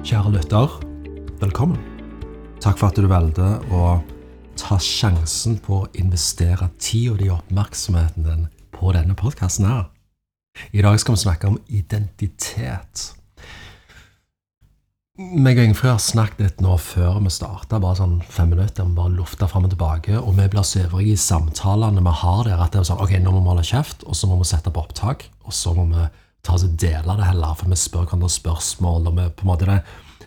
Kjære lytter, velkommen. Takk for at du valgte å ta sjansen på å investere tida di og oppmerksomheten din på denne podkasten her. I dag skal vi snakke om identitet. Meg og Ingfrid har snakket litt nå før vi starta, bare sånn fem minutter. Vi bare lufta fram og tilbake. Og vi blir så ivrige i samtalene vi har der, at det er sånn Ok, nå må vi holde kjeft, og så må vi sette på opptak, og så må vi ta oss dele det heller, for vi spør hverandre spørsmål. og vi på en måte det,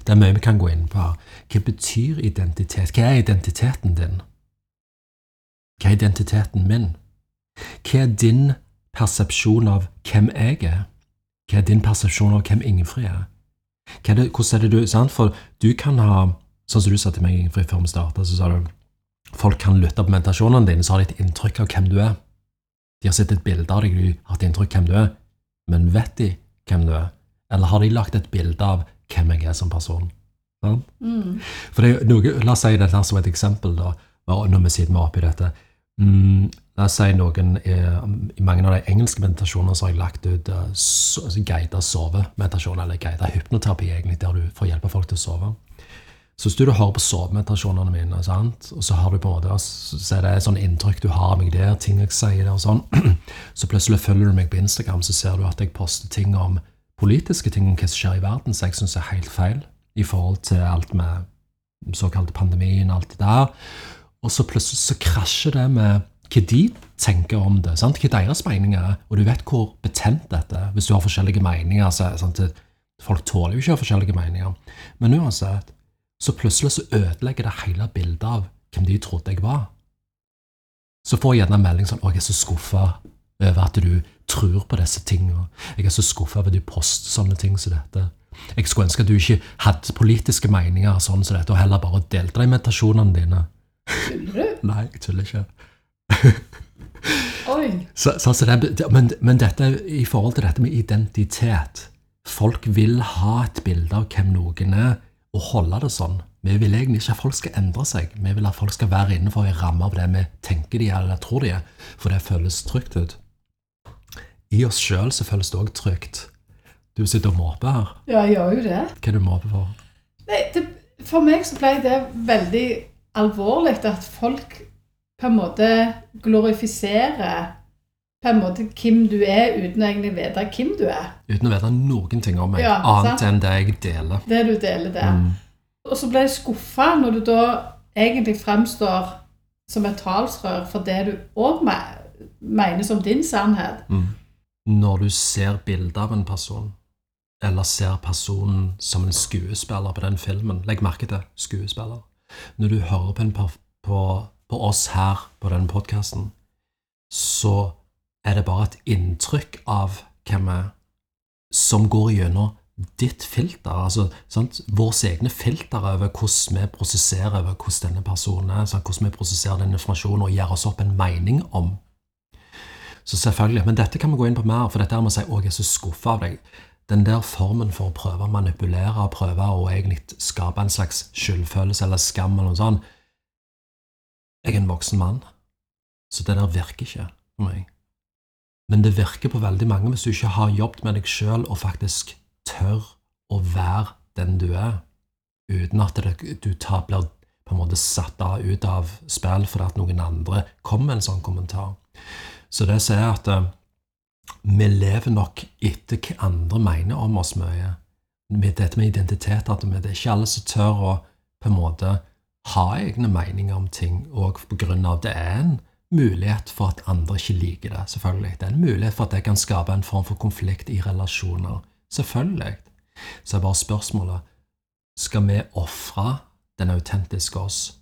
det er mye vi kan gå inn på her. Hva betyr identitet? Hva er identiteten din? Hva er identiteten min? Hva er din persepsjon av hvem jeg er? Hva er din persepsjon av hvem Ingefrid er? Er det, hvordan er det du sant? For du kan ha Sånn som du sa til meg Ingefrid, før vi starta, så sa du folk kan lytte på meditasjonene dine, så har de et inntrykk av hvem du er. De har sett et bilde av deg, de har et inntrykk av hvem du er. Men vet de hvem du er? Eller har de lagt et bilde av hvem jeg er som person? Ja? Mm. For det noe, La oss si dette som et eksempel, da, når vi sitter oppe i dette. Mm, la oss si noen I mange av de engelske meditasjonene så har jeg lagt ut uh, so, altså guida sovemeditasjon, eller guidet hypnoterapi, egentlig, der du får hjelpe folk til å sove. Så hvis du hører på sovemeditasjonene mine, sant? og så har du på en måte, så er det et sånn inntrykk du har av meg der, ting jeg sier der og sånn, så plutselig følger du meg på Instagram, så ser du at jeg poster ting om politiske ting om hva som skjer i verden, som jeg syns er helt feil i forhold til alt med såkalte pandemien og alt det der. Og så plutselig så krasjer det med hva de tenker om det. Sant? Hva deres meninger er. Og du vet hvor betent dette er. Hvis du har forskjellige meninger. Sant? Folk tåler jo ikke å ha forskjellige meninger. Men uansett, så plutselig så ødelegger det hele bildet av hvem de trodde jeg var. Så får jeg gjerne en melding sånn 'Å, jeg er så skuffa over at du tror på disse tingene.' 'Jeg er så skuffa over at du poster sånne ting som dette.' Jeg skulle ønske at du ikke hadde politiske meninger sånn som dette, og heller bare delte i meditasjonene dine. Tuller du? Nei, jeg tuller ikke. Oi. Så, så, så det, men, men, dette, i forhold til dette med identitet Folk vil ha et bilde av hvem noen er, og holde det sånn. Vi vil egentlig ikke at folk skal endre seg. Vi vil at folk skal være innenfor en ramme av det vi tenker de er eller tror de er, for det føles trygt ut. I oss sjøl føles det òg trygt. Du sitter og måper her. Ja, jeg gjør jo det. Hva er det du måper for? Nei, det, For meg så ble det veldig alvorlig at folk på en måte glorifiserer på en måte hvem du er, uten å egentlig vite hvem du er. Uten å vite noen ting om meg, ja, annet enn det jeg deler. Det du deler der. Mm. Og så ble jeg skuffa når du da egentlig fremstår som et talsrør for det du òg mener som din sannhet. Mm. Når du ser bilde av en person eller ser personen som en skuespiller på den filmen. Legg merke til skuespiller. Når du hører på, en, på, på oss her på den podkasten, så er det bare et inntrykk av hvem vi er, som går gjennom ditt filter, altså sant? våre egne filter over hvordan vi prosesserer over hvordan denne personen er, sant? hvordan vi prosesserer den informasjonen og gjør oss opp en mening om. Så selvfølgelig, Men dette kan vi gå inn på mer, for dette er med å si 'Å, jeg er så skuffa av deg' den der formen for å prøve å manipulere og prøve å egentlig skape en slags skyldfølelse eller skam eller noe sånt Jeg er en voksen mann, så det der virker ikke for meg. Men det virker på veldig mange hvis du ikke har jobbet med deg sjøl og faktisk tør å være den du er, uten at du blir på en måte satt av, ut av spill fordi at noen andre kommer med en sånn kommentar. Så det sier at uh, vi lever nok etter hva andre mener om oss mye. Med dette med identitet, at det er ikke alle som tør å på en måte ha egne meninger om ting, og på grunn av det er en mulighet for at andre ikke liker det. selvfølgelig. Det er en mulighet for at det kan skape en form for konflikt i relasjoner. Selvfølgelig. Så er bare spørsmålet skal vi ofre den autentiske oss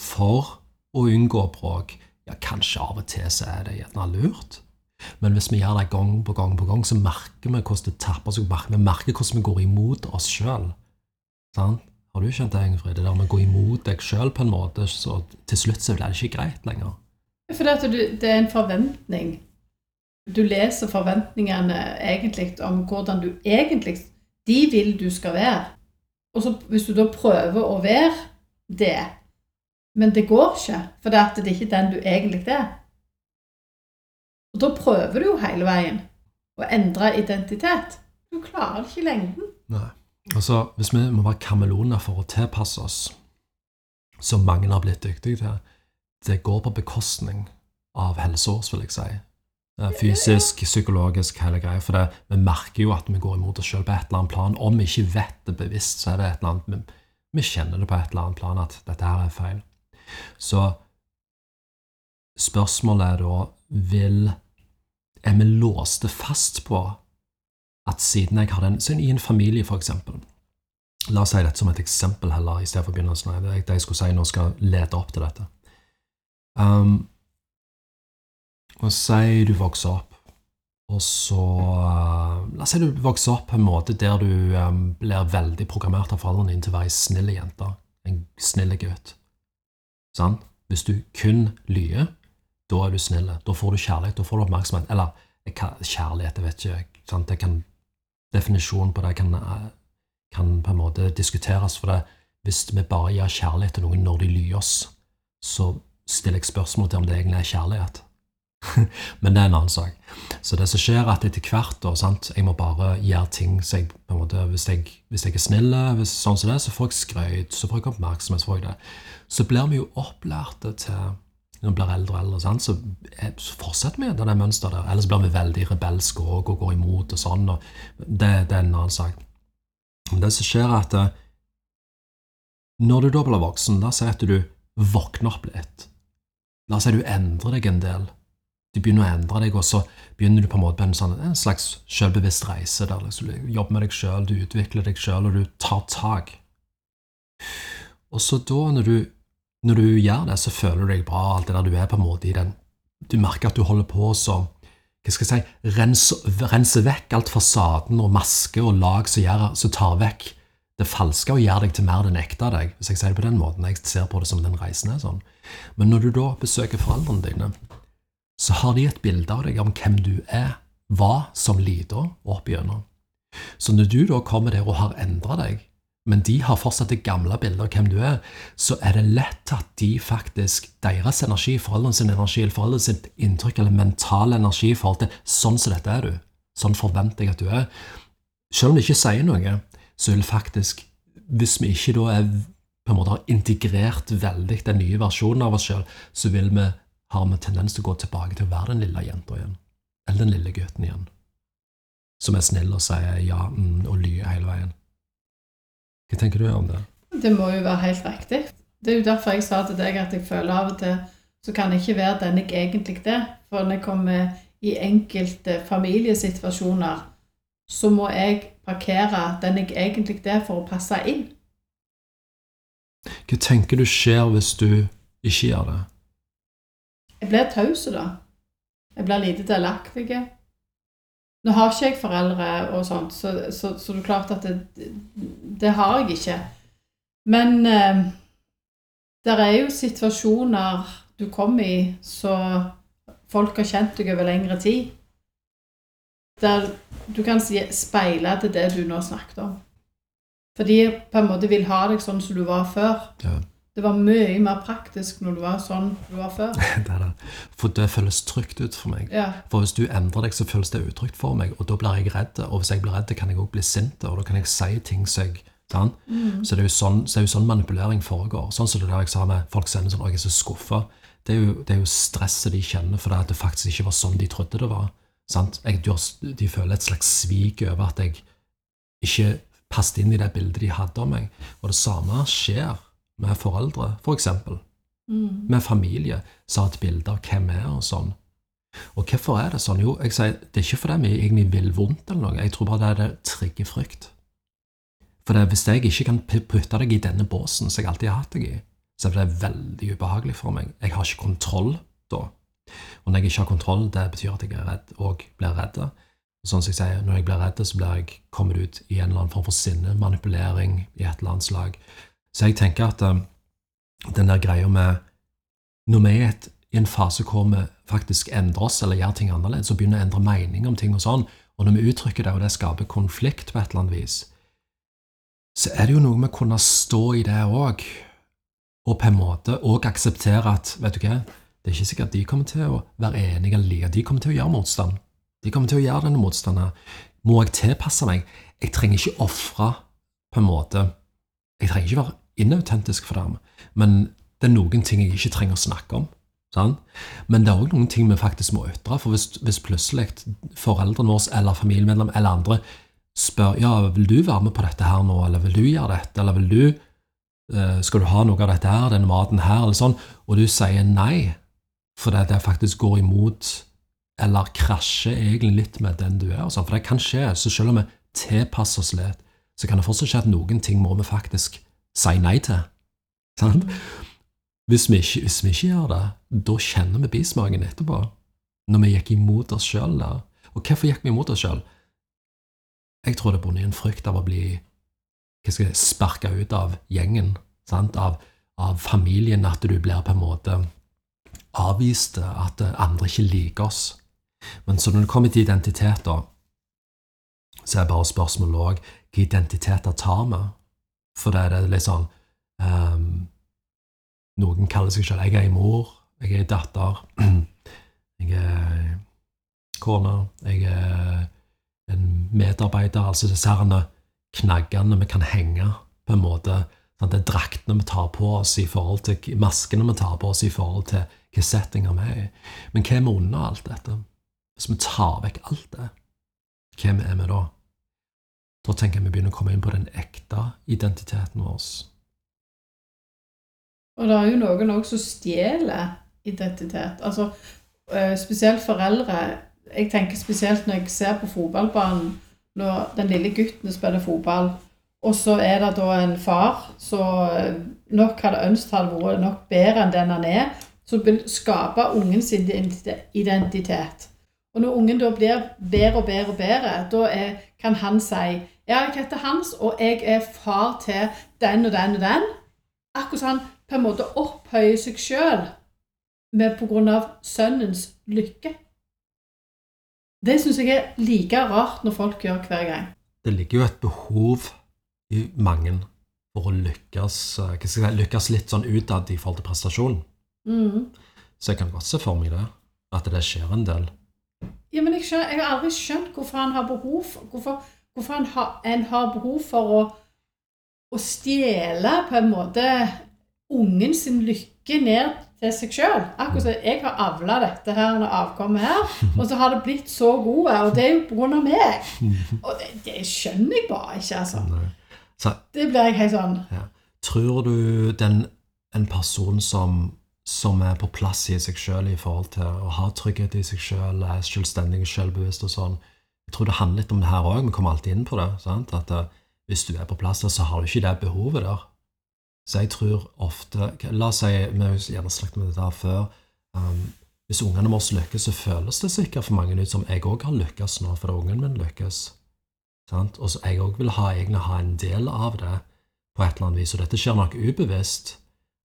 for å unngå bråk? Ja, kanskje av og til så er det gjerne lurt. Men hvis vi gjør det gang på gang på gang, så merker vi hvordan det tapper oss, Vi merker hvordan vi går imot oss sjøl. Har du kjent det, Ingrid? Det der med å gå imot deg sjøl på en måte, så til slutt så blir det ikke greit lenger. For det, det er en forventning. Du leser forventningene egentlig om hvordan du egentlig De vil du skal være. Og så hvis du da prøver å være det, men det går ikke, for det er ikke den du egentlig er og da prøver du jo hele veien å endre identitet. Du klarer det ikke i lengden. Nei. Altså, Hvis vi må være kameleoner for å tilpasse oss, som mange har blitt dyktige til, det går på bekostning av helseårs, vil jeg si. Fysisk, psykologisk, hele greia. For det, vi merker jo at vi går imot oss sjøl på et eller annet plan. Om vi ikke vet det bevisst, så er det et eller annet vi, vi kjenner det på et eller annet plan at dette her er feil. Så spørsmålet er da vil Er vi låste fast på at siden jeg har den så I en familie, eksempel. La oss si dette som et eksempel heller, i stedet for begynnelsen. Det jeg skulle si nå skal lede opp til dette. Um, og si du vokser opp, og så uh, La oss si du vokser opp på en måte der du um, blir veldig programmert av foreldrene dine til å være ei snill jente, en snill gutt. Sant? Hvis du kun lyver, da er du snill. Da får du kjærlighet, da får du oppmerksomhet. Eller kjærlighet, jeg vet ikke. Sant? Det kan, definisjonen på det kan, uh, kan, på en måte diskuteres. For det, hvis vi bare gir kjærlighet til noen når de lyver oss, så stiller jeg spørsmål til om det egentlig er kjærlighet. Men det er en annen sak. Så det som skjer, er at etter hvert da, sant, Jeg må bare gjøre ting så jeg, på en måte, hvis, jeg, hvis jeg er snill, hvis, sånn som det, så får jeg skrøyt, så får jeg oppmerksomhet. Så får jeg det. Så blir vi jo opplærte til når vi blir eldre og eldre, sant, så, så fortsetter vi det mønsteret der. Ellers blir vi veldig rebelske og, og går imot og sånn. og det, det er en annen sak. Men det som skjer, er at eh, når du da blir voksen, da sier si at du våkner opp litt. La oss si du endrer deg en del du begynner å endre deg, og så begynner du på en måte på en, sånn, en slags selvbevisst reise der liksom, du jobber med deg sjøl, du utvikler deg sjøl, og du tar tak. Og så da, når du, når du, gjør det, så føler du deg bra, alt det der du er på en måte i den Du merker at du holder på så hva skal jeg si, rense, rense vekk alt fasaden og maske og lag som, gjør, som tar vekk det falske og gjør deg til mer den ekte av deg, hvis jeg sier det på den måten. Jeg ser på det som den reisen er sånn. Men når du da besøker foreldrene dine, så har de et bilde av deg om hvem du er, var som liten og opp igjennom. Så når du da kommer der og har endra deg, men de har fortsatt det gamle bildet av hvem du er, så er det lett at de faktisk, deres energi, foreldrenes energi, eller foreldrenes inntrykk eller mental energi i forhold til sånn som dette er du, sånn forventer jeg at du er Selv om de ikke sier noe, så vil faktisk, hvis vi ikke da er på en måte har integrert veldig den nye versjonen av oss sjøl, så vil vi har vi tendens til å gå tilbake til å være den lille jenta igjen. Eller den lille gutten igjen. Som er snill og sier ja mm, og lyver hele veien. Hva tenker du om det? Det må jo være helt riktig. Det er jo derfor jeg sa til deg at jeg føler av og til så kan jeg ikke være den jeg egentlig er. For når jeg kommer i enkelte familiesituasjoner, så må jeg parkere den jeg egentlig er, for å passe inn. Hva tenker du skjer hvis du ikke gjør det? Jeg blir taus da. Jeg blir lite delaktig. Nå har ikke jeg foreldre og sånt, så, så, så det er klart at det, det har jeg ikke. Men eh, det er jo situasjoner du kommer i så folk har kjent deg over lengre tid. Der du kan speile til det du nå snakket om. For de på en måte vil ha deg sånn som du var før. Ja. Det var mye mer praktisk når du var sånn du var før. det er det. For det føles trygt ut for meg. Ja. For hvis du endrer deg, så føles det utrygt for meg, og da blir jeg redd. Og hvis jeg blir redd, kan jeg òg bli sint, og da kan jeg si ting som jeg mm. Så det er sånn, så er jo sånn manipulering foregår. Sånn som det der jeg sa med folk sender sånn jeg er så skuffa'. Det, det, er jo stresset de kjenner for det det faktisk ikke var sånn de trodde det var. Sant? Jeg, de føler et slags svik over at jeg ikke passet inn i det bildet de hadde av meg. Og det samme skjer med foreldre, f.eks. For mm. Med familie, som har et bilde av hvem er og sånn. Og hvorfor er det sånn? Jo, jeg sier, det er ikke fordi vi egentlig vil vondt eller noe, jeg tror bare det er det trigger frykt. For det, hvis jeg ikke kan putte deg i denne båsen som jeg alltid har hatt deg i, så er det veldig ubehagelig for meg. Jeg har ikke kontroll da. Og når jeg ikke har kontroll, det betyr at jeg er redd og blir redd. Sånn som jeg sier, Når jeg blir redd, så blir jeg kommet ut i en eller annen form for sinne, manipulering i et eller annet slag. Så jeg tenker at um, den der greia med Når vi er i en fase hvor vi faktisk endrer oss eller gjør ting annerledes, og begynner å endre mening om ting og sånn, og når vi uttrykker det, og det skaper konflikt på et eller annet vis, så er det jo noe med å kunne stå i det òg, og på en måte òg akseptere at vet du hva, det er ikke sikkert de kommer til å være enige eller like. De kommer til å gjøre motstand. De kommer til å gjøre denne motstanden. Må jeg tilpasse meg? Jeg trenger ikke ofre på en måte Jeg trenger ikke være inautentisk for dem, men det er noen ting jeg ikke trenger å snakke om. Sant? Men det er òg noen ting vi faktisk må ytre. For hvis, hvis plutselig foreldrene våre eller familiemedlem eller andre spør ja, vil du være med på dette her nå, eller vil du gjøre dette, eller vil du eh, skal du ha noe av dette her, denne maten her, eller sånn, og du sier nei, fordi det faktisk går imot eller krasjer egentlig litt med den du er. Sånn. For det kan skje. Så selv om vi tilpasser oss litt, så kan det fortsatt skje at noen ting må vi faktisk si nei til. Sant? Hvis vi, ikke, hvis vi ikke gjør det, da kjenner vi bismaken etterpå. Når vi gikk imot oss sjøl der. Og hvorfor gikk vi imot oss sjøl? Jeg tror det bunner i en frykt av å bli hva skal jeg, sparka ut av gjengen, sant? Av, av familien, at du blir på en måte avvist, at andre ikke liker oss. Men så når det kommer til identitet, da, så er bare spørsmålet òg hvilke identiteter tar vi? For det er litt sånn um, Noen kaller seg selv Jeg er mor, jeg er datter, jeg er kone, jeg er en medarbeider. Altså disse her knaggene vi kan henge på en måte. Sånn, det er draktene vi tar på oss i forhold til maskene vi tar på oss i forhold til hvilke settinger vi er i. Men hva er vi under alt dette? Hvis vi tar vekk alt det, hvem er vi da? Da tenker jeg vi begynner å komme inn på den ekte identiteten vår. Og det er jo noen òg som stjeler identitet. Altså eh, spesielt foreldre. Jeg tenker spesielt når jeg ser på fotballbanen, når den lille gutten spiller fotball, og så er det da en far som eh, nok hadde ønsket han vært nok bedre enn den han er, som vil skape ungens identitet. Og når ungen da blir bedre og bedre og bedre, da er, kan han si ja, jeg heter Hans, og jeg er far til den og den og den. Akkurat som han på en måte opphøyer seg sjøl pga. sønnens lykke. Det syns jeg er like rart når folk gjør hver gang. Det ligger jo et behov i mange for å lykkes, si, lykkes litt sånn utad i forhold til prestasjon. Mm. Så jeg kan godt se for meg det, at det skjer en del. Ja, men jeg, skjønner, jeg har aldri skjønt hvorfor han har behov for, hvorfor, hvorfor han ha, en har behov for å, å stjele på en måte ungen sin lykke ned til seg sjøl. Akkurat som jeg har avla dette her avkommet her, og så har det blitt så gode, og det er jo av meg. Og det, det, skjønner jeg bare ikke, altså. Så, det blir jeg helt sånn ja. Tror du den, en person som som er på plass i seg sjøl i forhold til å ha trygghet i seg sjøl, er selvstendig og selvbevisst og sånn. Jeg tror det handler litt om det her òg. Vi kommer alltid inn på det. Sant? At uh, hvis du er på plass der, så har du ikke det behovet der. Så jeg tror ofte La oss si Vi har gjerne snakket med det der før. Um, hvis ungene våre lykkes, så føles det sikkert for mange ut som jeg òg har lykkes nå, fordi ungen min lykkes. Og så jeg òg vil ha, egentlig ha en del av det på et eller annet vis. Og dette skjer nok ubevisst.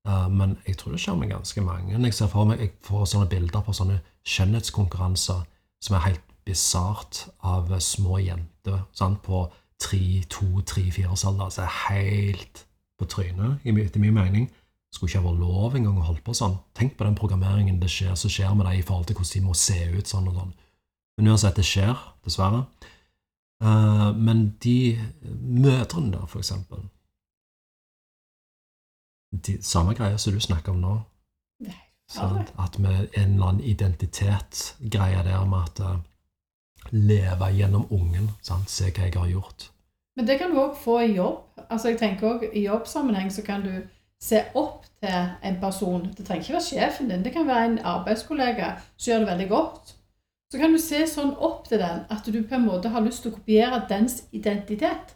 Uh, men jeg tror det skjer med ganske mange. Jeg ser for meg, jeg får sånne bilder på sånne skjønnhetskonkurranser som er helt bisart av små jenter sant? på tre, to, tre, fire års alder. Så er helt på trynet, etter min mening. Skulle ikke ha vært lov engang å holde på sånn. Tenk på den programmeringen det skjer, som skjer med dem i forhold til hvordan de må se ut. sånn og sånn. Men uansett, det skjer, dessverre. Uh, men de mødrene der, for eksempel de, samme greia som du snakker om nå. Sånn, at vi en eller annen identitetsgreie der med at uh, leve gjennom ungen. Sant? Se hva jeg har gjort. Men det kan du òg få i jobb. Altså jeg tenker også, I jobbsammenheng så kan du se opp til en person. Det trenger ikke være sjefen din, det kan være en arbeidskollega som gjør det veldig godt. Så kan du se sånn opp til den at du på en måte har lyst til å kopiere dens identitet.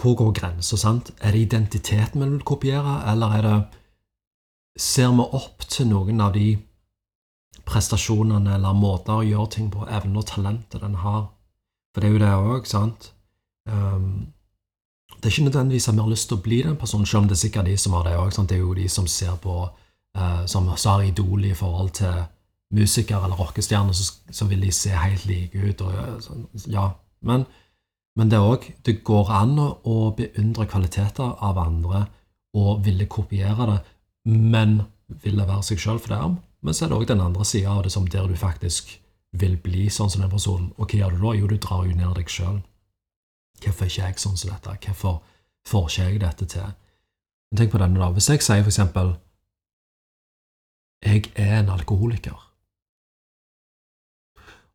Hvor går grensa? Er det identiteten vi vil kopiere, eller er det Ser vi opp til noen av de prestasjonene eller måter å gjøre ting på, evne og talentet den har? For det er jo det òg, sant? Um, det er ikke nødvendigvis at vi har lyst til å bli den personen, selv om det er sikkert de som har det òg. Det er jo de som ser på uh, Som har Idol i forhold til musikere eller rockestjerner, så, så, vil de se helt like ut. Og, ja, men men det er også, Det går an å beundre kvaliteter av andre og ville kopiere det, men ville være seg sjøl for det. Men så er det òg den andre sida av det, som der du faktisk vil bli sånn som den personen. Og hva gjør du da? Jo, du drar jo ned deg sjøl. Hvorfor er ikke jeg sånn som dette? Hvorfor får ikke jeg dette til. Men tenk på denne, da. Hvis jeg sier for eksempel Jeg er en alkoholiker.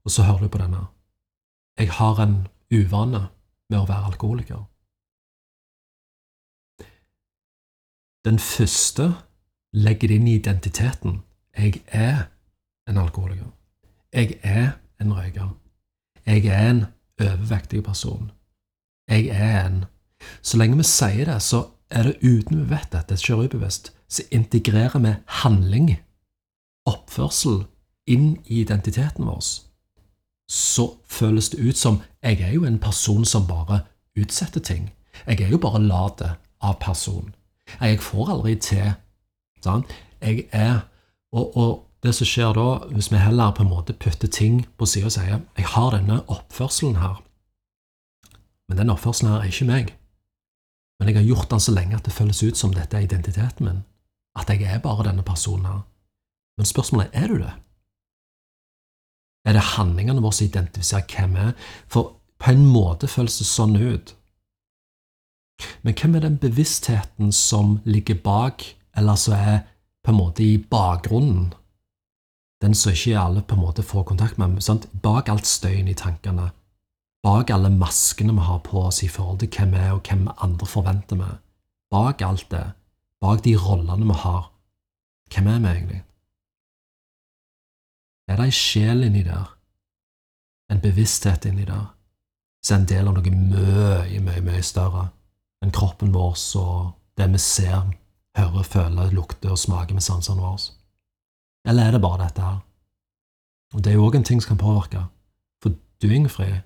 Og så hører du på denne. Jeg har en uvane med å være alkoholiker. Den første legger det inn i identiteten. Jeg er en alkoholiker. Jeg er en røyker. Jeg er en overvektig person. Jeg er en Så lenge vi sier det, så er det uten vi vet dette, ikke ubevisst, så integrerer vi handling, oppførsel, inn i identiteten vår. Så føles det ut som jeg er jo en person som bare utsetter ting. Jeg er jo bare lat av person. Jeg får aldri til. Sant? Jeg er og, og, det som skjer da, hvis vi heller på en måte putter ting på sida og sier jeg har denne oppførselen her, men den oppførselen her er ikke meg, men jeg har gjort den så lenge at det føles ut som dette er identiteten min, at jeg er bare denne personen her. Men spørsmålet er er du det? Er det handlingene våre som identifiserer hvem vi er? For på en måte føles det sånn ut. Men hvem er den bevisstheten som ligger bak, eller som er på en måte i bakgrunnen? Den som ikke alle på en måte får kontakt med. Sant? Bak alt støyen i tankene, bak alle maskene vi har på oss i forhold til hvem vi er, og hvem andre forventer vi, bak alt det, bak de rollene vi har, hvem er vi egentlig? Er det ei sjel inni der, en bevissthet inni der, som er en del av noe mye, mye, mye større? enn kroppen vår og det vi ser, hører, føler, lukter og smaker med sansene våre? Eller er det bare dette her? Og Det er jo òg en ting som kan påvirke. For du, Ingfrid,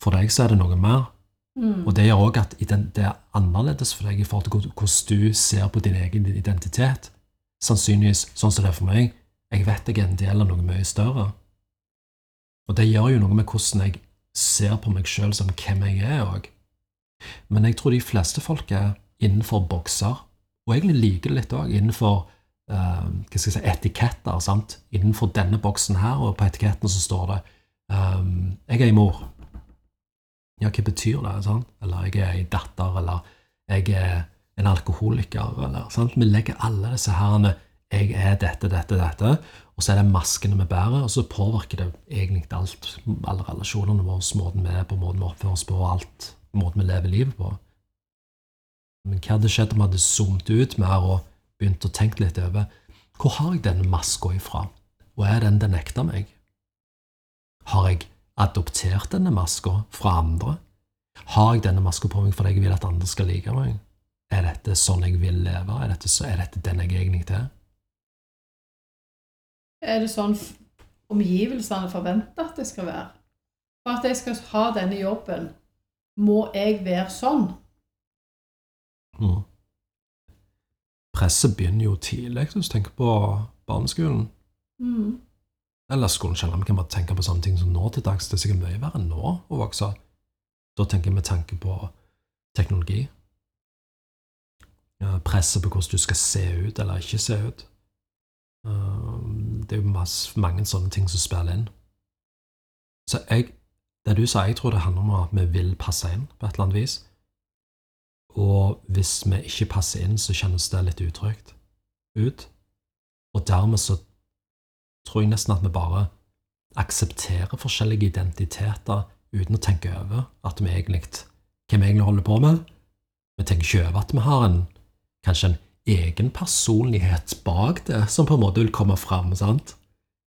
for deg så er det noe mer. Mm. Og det gjør òg at det er annerledes for deg i forhold til hvordan du ser på din egen identitet. Sannsynligvis sånn som det er for meg. Jeg vet jeg er en del av noe mye større. Og det gjør jo noe med hvordan jeg ser på meg sjøl som hvem jeg er òg. Men jeg tror de fleste folk er innenfor bokser, og egentlig liker det litt òg, innenfor uh, si, etiketter. sant? Innenfor denne boksen her, og på etiketten så står det um, 'Jeg er ei mor'. Ja, hva betyr det? sant? Eller 'jeg er ei datter', eller 'jeg er en alkoholiker', eller sant? Vi legger alle disse herrene 'jeg er dette, dette, dette', og så er det maskene vi bærer, og så påvirker det egentlig alt. Alle relasjonene våre, måten vi er på, måten vi oppfører oss på, og alt måten vi lever livet på. Men hva hadde skjedd om vi hadde zoomet ut mer og begynt å tenke litt over hvor har jeg denne maska ifra, og er den den nekter meg? Har jeg adoptert denne maska fra andre? Har jeg denne maska på meg fordi jeg vil at andre skal like meg? Er dette sånn jeg vil leve? Er dette, er dette den jeg egentlig er? Er det sånn omgivelsene forventer at det skal være? For at jeg skal ha denne jobben, må jeg være sånn? Mm. Presset begynner jo tidlig, hvis du tenker på barneskolen. Mm. Eller skolen selv. Vi kan bare tenke på sånne ting som nå til dags. Det er sikkert mye verre enn nå å vokse. Da tenker jeg med tanke på teknologi. Presset på hvordan du skal se ut eller ikke se ut. Det er jo mange sånne ting som spiller inn. Så jeg det du sa, jeg tror det handler om at vi vil passe inn på et eller annet vis. Og hvis vi ikke passer inn, så kjennes det litt utrygt ut. Og dermed så tror jeg nesten at vi bare aksepterer forskjellige identiteter uten å tenke over at vi egentlig, hva vi egentlig holder på med. Vi tenker ikke over at vi har en, kanskje en egen personlighet bak det, som på en måte vil komme fram. sant?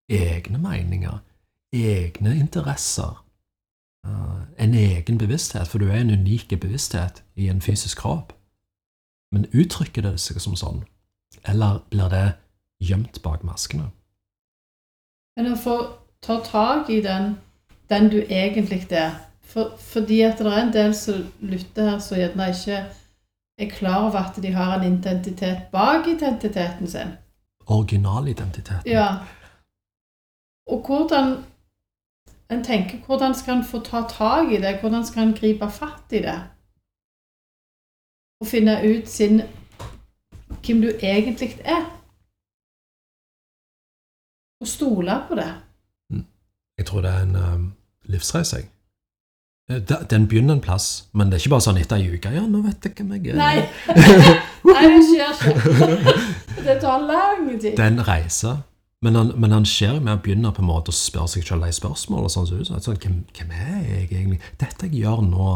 Egne meninger, egne interesser Eh, en egen bevissthet, for du er en unik bevissthet i en fysisk kropp. Men uttrykker det seg som sånn, eller blir det gjemt bak maskene? Men å få ta tak i den, den du egentlig er for, Fordi at det er en del som lytter her, som gjerne ikke er klar over at de har en identitet bak identiteten sin. Originalidentiteten. Ja. Og hvordan en tenker hvordan skal en få ta tak i det? Hvordan skal en gripe fatt i det? Og finne ut sin, hvem du egentlig er. Og stole på det. Mm. Jeg tror det er en um, livsreise. Det- Den begynner en plass, men det er ikke bare sånn etter ei uke. Ja, nå vet jeg hvem jeg er. Nei. Nei, det skjer ikke. Det tar lang tid. Det er en reise. Men han, men han skjer med å begynne på en måte å spørre seg selv de spørsmål. og sånn, så, så, sånn, hvem, hvem er jeg egentlig? Dette jeg gjør nå,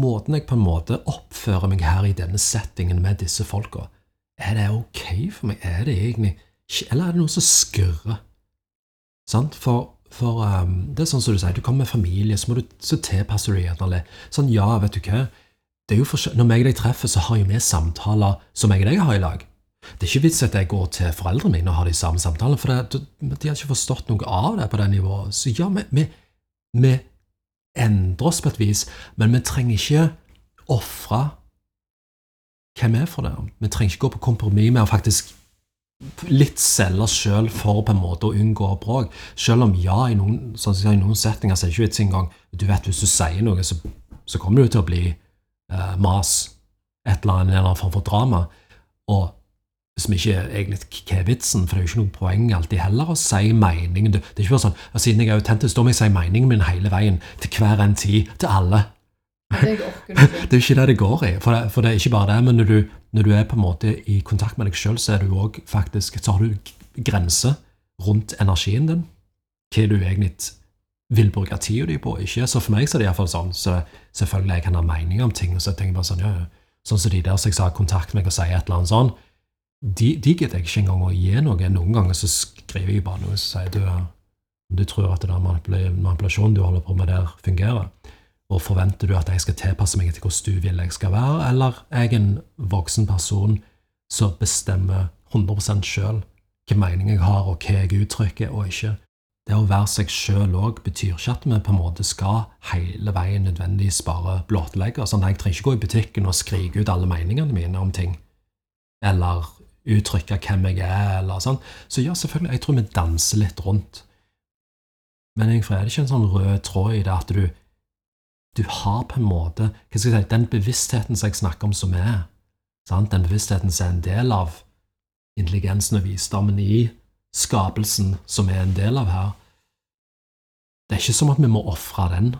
måten jeg på en måte oppfører meg her i denne settingen med disse folka, er det ok for meg? Er det egentlig Eller er det noe som skurrer? Sant? For, for um, det er sånn som du sier, du kommer med familie, så, må du, så tilpasser du gjerne litt. Sånn, ja, vet du hva? Når meg og deg treffer, så har jo vi samtaler som jeg og deg har i lag. Det er ikke vits at jeg går til foreldrene mine og har de samme samtalene, for det, de har ikke forstått noe av det på det nivået. Så ja, vi, vi, vi endrer oss på et vis, men vi trenger ikke ofre hvem vi er for det. Vi trenger ikke gå på kompromiss med å faktisk litt selge sjøl for på en måte å unngå bråk. Selv om ja, i noen, sånn som i noen settinger så er det ikke vits engang. Du vet hvis du sier noe, så, så kommer det jo til å bli eh, mas. Et eller annet, en eller annen form for drama. Og vi ikke egentlig hva er vitsen, for det er jo ikke noe poeng alltid heller å si meningen. Det, er ikke bare sånn, Siden jeg er autentisk, da må jeg si meningen min hele veien, til hver en tid, til alle. Det er jo ikke det det går i. For det, for det er ikke bare det, men når du, når du er på en måte i kontakt med deg sjøl, så er du òg faktisk Så har du grenser rundt energien din. Hva du egentlig vil bruke tida di på. ikke? Så for meg så er det iallfall sånn. Så selvfølgelig jeg kan ha meninger om ting. Så jeg tenker bare sånn, ja. Sånn som de der som jeg sa kontakt med meg og sier et eller annet sånn, de, de gidder jeg ikke engang å gi noe. Noen ganger så skriver jeg bare noe og sier du, du tror at manipula- manipulasjonen du holder på med der, fungerer. Og forventer du at jeg skal tilpasse meg til hvordan du vil jeg skal være, eller er jeg en voksen person som bestemmer 100% sjøl hvilken mening jeg har, og hva jeg uttrykker og ikke? Det å være seg sjøl òg betyr ikke at vi på en måte skal hele veien nødvendigvis bare blottlegge. Sånn, jeg trenger ikke gå i butikken og skrike ut alle meningene mine om ting. Eller uttrykke hvem jeg er, eller sånn. Så ja, selvfølgelig, jeg tror vi danser litt rundt. Men egentlig er det ikke en sånn rød tråd i det at du du har på en måte hva skal jeg si, den bevisstheten som jeg snakker om som er, sant? den bevisstheten som er en del av intelligensen og visdommen i skapelsen som er en del av her, det er ikke som at vi må ofre den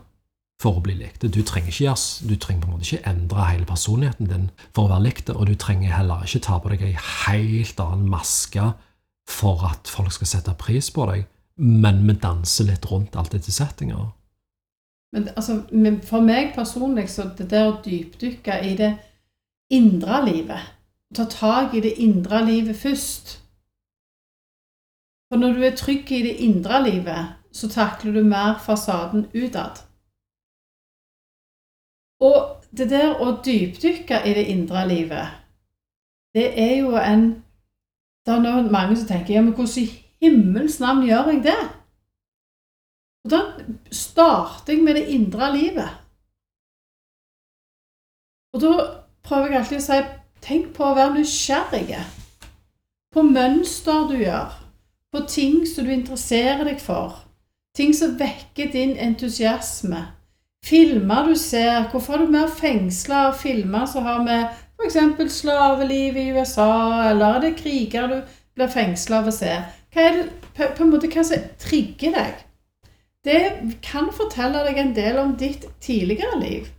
for å bli likt. Du trenger, ikke, du trenger på en måte ikke endre hele personligheten din for å være likt, og du trenger heller ikke ta på deg ei helt annen maske for at folk skal sette pris på deg, men vi danser litt rundt alt etter settinger. Men altså, for meg personlig, så det der å dypdykke i det indre livet Ta tak i det indre livet først. For når du er trygg i det indre livet, så takler du mer fasaden utad. Og det der å dypdykke i det indre livet, det er jo en Det er noen, mange som tenker ja, men hvordan i himmels navn gjør jeg det? Og da starter jeg med det indre livet. Og da prøver jeg alltid å si tenk på å være nysgjerrig på mønster du gjør, på ting som du interesserer deg for, ting som vekker din entusiasme, filmer du ser, hvorfor er du mer fengsla av filmer som har med f.eks. slaveliv i USA, eller er det kriger du blir fengsla av å se? Hva er det på, en måte, hva som trigger deg? Det kan fortelle deg en del om ditt tidligere liv.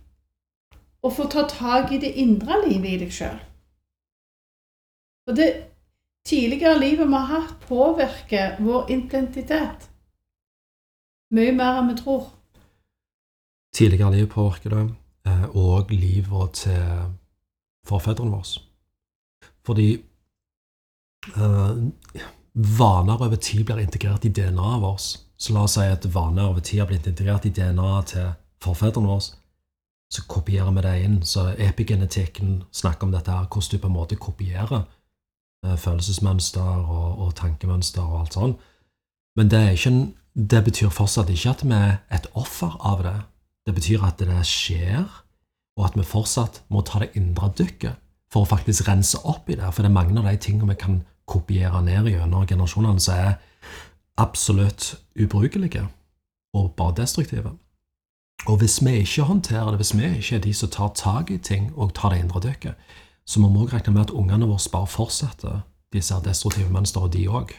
Og få ta tak i det indre livet i deg sjøl. Og det tidligere livet vi har hatt, påvirker vår identitet mye mer enn vi tror. Tidligere liv påvirker det, eh, og livet til forfedrene våre. Fordi eh, vaner over tid blir integrert i DNA-et vårt. Så la oss si at vaner over tid har blitt integrert i DNA-et til forfedrene våre. Så kopierer vi det inn. Så epigenetikken snakker om dette her, hvordan du på en måte kopierer eh, følelsesmønster og, og tankemønster og alt sånn. Men det, ikke det betyr fortsatt ikke at vi er et offer av det. Det betyr at det skjer, og at vi fortsatt må ta det indre dykket for å faktisk rense opp i det. For det er mange av de tingene vi kan kopiere ned gjennom generasjonene som er absolutt ubrukelige og bare destruktive. Og hvis vi ikke håndterer det, hvis vi ikke er de som tar tak i ting og tar det indre dykket, så må vi òg regne med at ungene våre bare fortsetter disse destruktive mønstrene, de òg.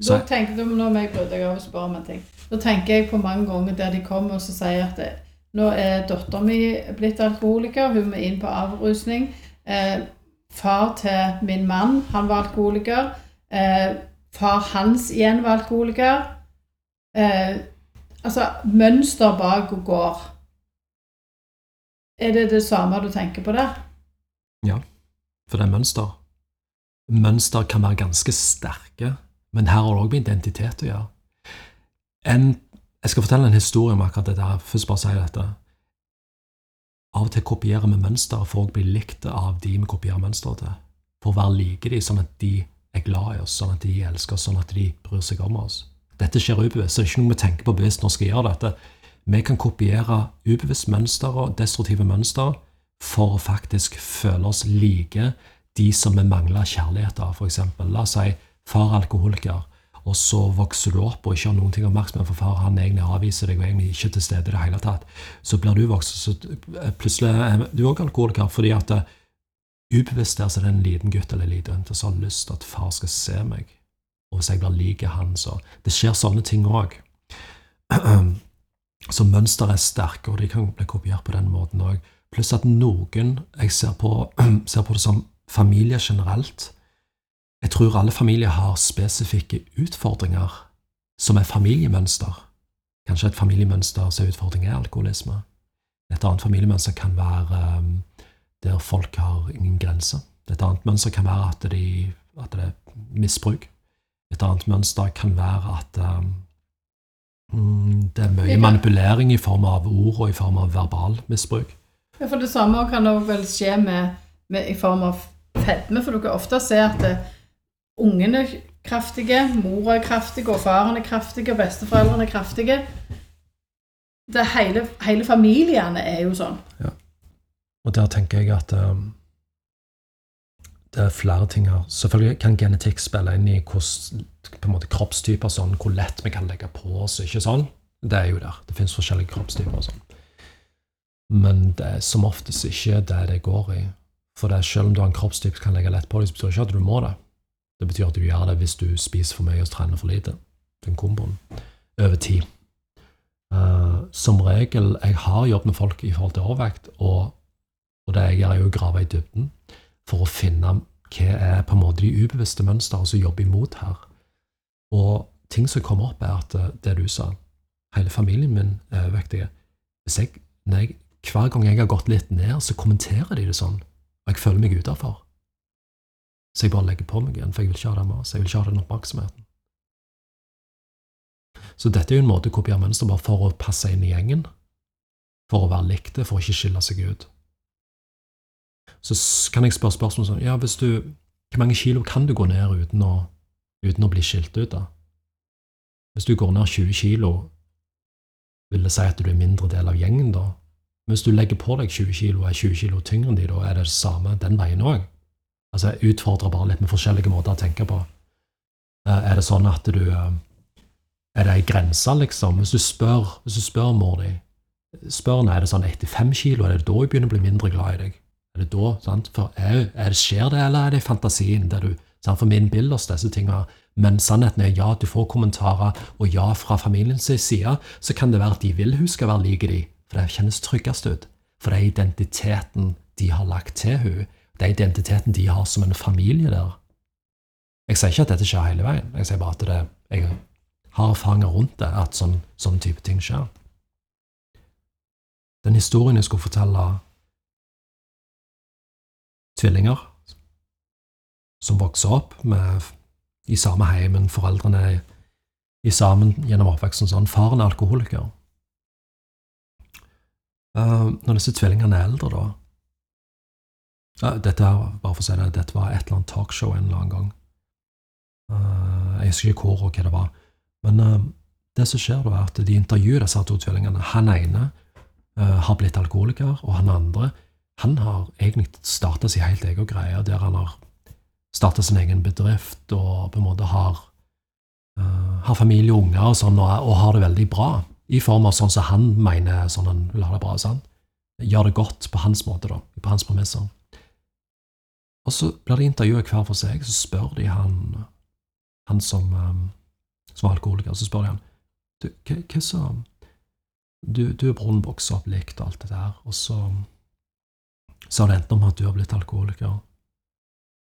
Så- Da tenker du, nå må jeg bryte deg av og spørre om en ting. Da tenker jeg på mange ganger der de kommer og så sier at det, Nå er dattera mi blitt alkoholiker. Hun må inn på avrusning. Eh, far til min mann, han var alkoholiker. Eh, far hans igjen var alkoholiker. Eh, altså, mønster bak og går. Er det det samme du tenker på der? Ja, For det er mønster. Mønster kan være ganske sterke, men her har det òg med identitet å gjøre. En, jeg skal fortelle en historie om akkurat dette. Først bare si dette. Av og til kopierer vi mønster for å bli likt av de vi kopierer mønsteret til. For å være like de, sånn at de er glad i oss, sånn at de elsker oss, sånn at de bryr seg om oss. Dette skjer ubevisst, så det er ikke noe vi tenker på bevisst når vi skal gjøre dette. Vi kan kopiere ubevisst mønster og destruktive mønster for å faktisk føle oss like de som vi mangler kjærlighet av. Eksempel, la oss si far er alkoholiker, og så vokser du opp og ikke har noen ting oppmerksomhet for far han egentlig avviser deg og egentlig ikke til stede i det hele tatt. Så blir du voksen, så plutselig er du òg alkoholiker fordi at eh, ubevisst der så er det en liten gutt eller en jente som har lyst til at far skal se meg. Og hvis jeg blir lik han, så Det skjer sånne ting òg. Så mønster er sterke, og de kan bli kopiert på den måten òg. Pluss at noen Jeg ser på, ser på det som familie generelt. Jeg tror alle familier har spesifikke utfordringer som er familiemønster. Kanskje et familiemønster som er utfordring er alkoholisme. Et annet familiemønster kan være um, der folk har ingen grenser. Et annet mønster kan være at, de, at det er misbruk. Et annet mønster kan være at um, mm, det er mye manipulering i form av ord og i form av verbal misbruk. Ja, for Det samme kan det vel skje med, med, i form av fedme. For dere ofte ser at det, ungene er kraftige, mora er kraftig, og faren er kraftig, og besteforeldrene er kraftige. Det hele, hele familiene er jo sånn. Og der tenker jeg at um, det er flere ting her. Selvfølgelig kan genetikk spille inn i hvordan måte kroppstyper sånn, hvor lett vi kan legge på oss. ikke sånn? Det er jo der. Det finnes forskjellige kroppstyper og sånn. Men det er som oftest ikke det det går i. For det er selv om du har en kroppstype som kan legge lett på deg, så betyr det ikke at du må det. Det betyr at du gjør det hvis du spiser for mye og trener for lite. Den komboen. Over tid. Uh, som regel, jeg har jobbet med folk i forhold til overvekt, og og det jeg gjør, er å grave i dybden for å finne hva er på en måte de ubevisste mønstrene som jobber imot her. Og ting som kommer opp, er at eh, det du sa, hele familien min er når jeg, hver gang jeg har gått litt ned, så kommenterer de det sånn, og jeg føler meg utafor. Så jeg bare legger på meg igjen, for jeg vil ikke ha det oss. Jeg vil ikke ha den oppmerksomheten. Så dette er jo en måte å kopiere mønster bare for å passe inn i gjengen. For å være likte, for å ikke skille seg ut så kan jeg spørre spørsmål sånn Ja, hvis du Hvor mange kilo kan du gå ned uten å, uten å bli skilt ut, da? Hvis du går ned 20 kilo, vil det si at du er mindre del av gjengen, da? Men hvis du legger på deg 20 kilo er 20 kilo tyngre enn de, da er det det samme den veien òg? Altså, jeg utfordrer bare litt med forskjellige måter å tenke på. Eh, Er det sånn at du eh, Er det ei grense, liksom? Hvis du spør, hvis du spør mor di Spør henne er det sånn 85 kilo, er det da hun begynner å bli mindre glad i deg? Er det da, sant? For er, er det, skjer det, eller er det fantasien? Der du, sant? For min bilde oss disse tingene. Men sannheten er ja, du får kommentarer, og ja, fra familiens side så kan det være at de vil hun skal være like de, for det kjennes tryggest ut. For det er identiteten de har lagt til hun. Det er identiteten de har som en familie der. Jeg sier ikke at dette skjer hele veien, jeg sier bare at det, jeg har erfaringer rundt det, at sånn, sånn type ting skjer. Den historien jeg skulle fortelle tvillinger som vokser opp med, i samme heim, men foreldrene er i sammen gjennom oppveksten sånn. Faren er alkoholiker. Uh, når disse tvillingene er eldre, da uh, Dette her, bare for å si det, dette var et eller annet talkshow en eller annen gang. Uh, jeg husker ikke hvor og hva det var. Men eh, det som skjer da, er at de intervjuer disse to tvillingene. Han ene har blitt alkoholiker, og han andre han har egentlig starta sin helt egen greie, der han har starta sin egen bedrift og på en måte har, uh, har familie og unger og sånn, og, og har det veldig bra. I form av sånn som han mener sånn han vil ha det bra. Sånn. Gjør det godt på hans måte, da, på hans premisser. Og så blir de intervjuet hver for seg, så spør de han, han som, um, som var alkoholiker, så spør de han du, hva, hva, så, du, du og broren vokser opp likt og alt det der, og så så har det endt om at du har blitt alkoholiker.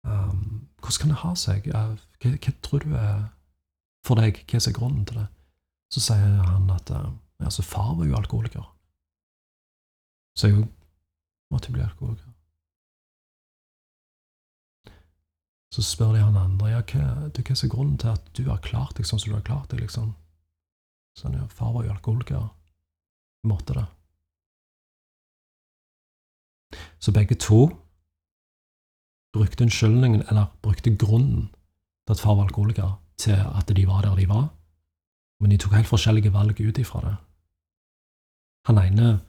Um, hvordan kan det ha seg? Hva, hva, tror du er for deg? Hva er grunnen til det? Så sier han at uh, altså, far var jo alkoholiker. Så jeg måtte bli alkoholiker. Så spør de han andre ja, hva, du, hva er grunnen til at du har klart deg sånn som du har klart deg. liksom? Sånn, ja, Far var jo alkoholiker. Måtte det. Så begge to brukte unnskyldningen, eller brukte grunnen til at far var alkoholiker, til at de var der de var, men de tok helt forskjellige valg ut ifra det. Han ene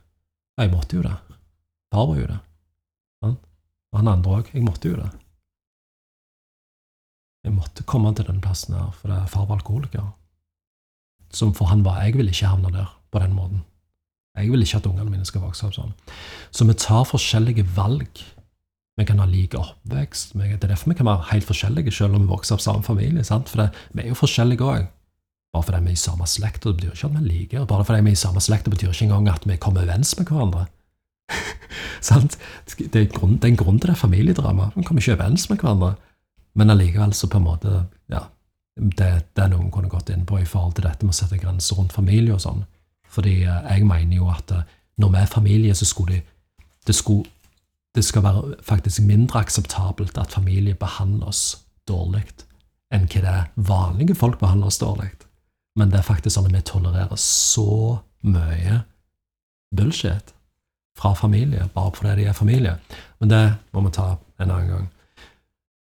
Jeg måtte jo det. Far var jo det. Og han andre òg. Jeg måtte jo det. Jeg måtte komme til den plassen her fordi far var alkoholiker. Som for han var Jeg ville ikke havne der på den måten. Jeg vil ikke at ungene mine skal vokse opp sånn. Så vi tar forskjellige valg. Vi kan ha like oppvekst. Det er derfor vi kan være helt forskjellige selv om vi vokser opp samme familie. Sant? For det, vi er jo forskjellige òg. Bare fordi vi er i samme slekt, det betyr ikke at vi liker. Bare fordi vi er i samme slekt, det betyr ikke engang at vi kommer overens med hverandre. Det er, grunn, det er en grunn til det familiedrama. Vi kommer ikke overens med hverandre. Men allikevel så på en måte ja, det, det er noen kunne gått inn på i forhold til dette med å sette grenser rundt familie og sånn. Fordi eh, jeg mener jo at eh, når vi er familie, så skulle det, det, skulle, det skal være faktisk mindre akseptabelt at familie behandler oss dårlig enn hva det er vanlige folk behandler oss dårlig. Men det er faktisk sånn at vi tolererer så mye bullshit fra familie, bare fordi de er familie. Men det må vi ta en annen gang.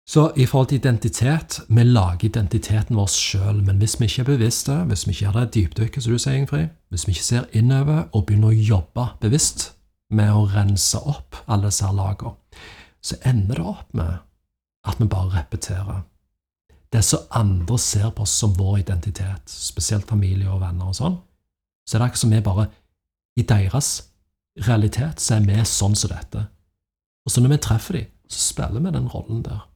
Så i forhold til identitet Vi lager identiteten vår sjøl, men hvis vi ikke er bevisste, hvis vi ikke gjør det dypdykket, som du sier, Ingfrid, hvis vi ikke ser innover og begynner å jobbe bevisst med å rense opp alle disse lagene, så ender det opp med at vi bare repeterer. Det som andre ser på oss som vår identitet, spesielt familie og venner og sånn, så er det akkurat som vi bare I deres realitet så er vi sånn som dette. Og så når vi treffer dem, så spiller vi den rollen der.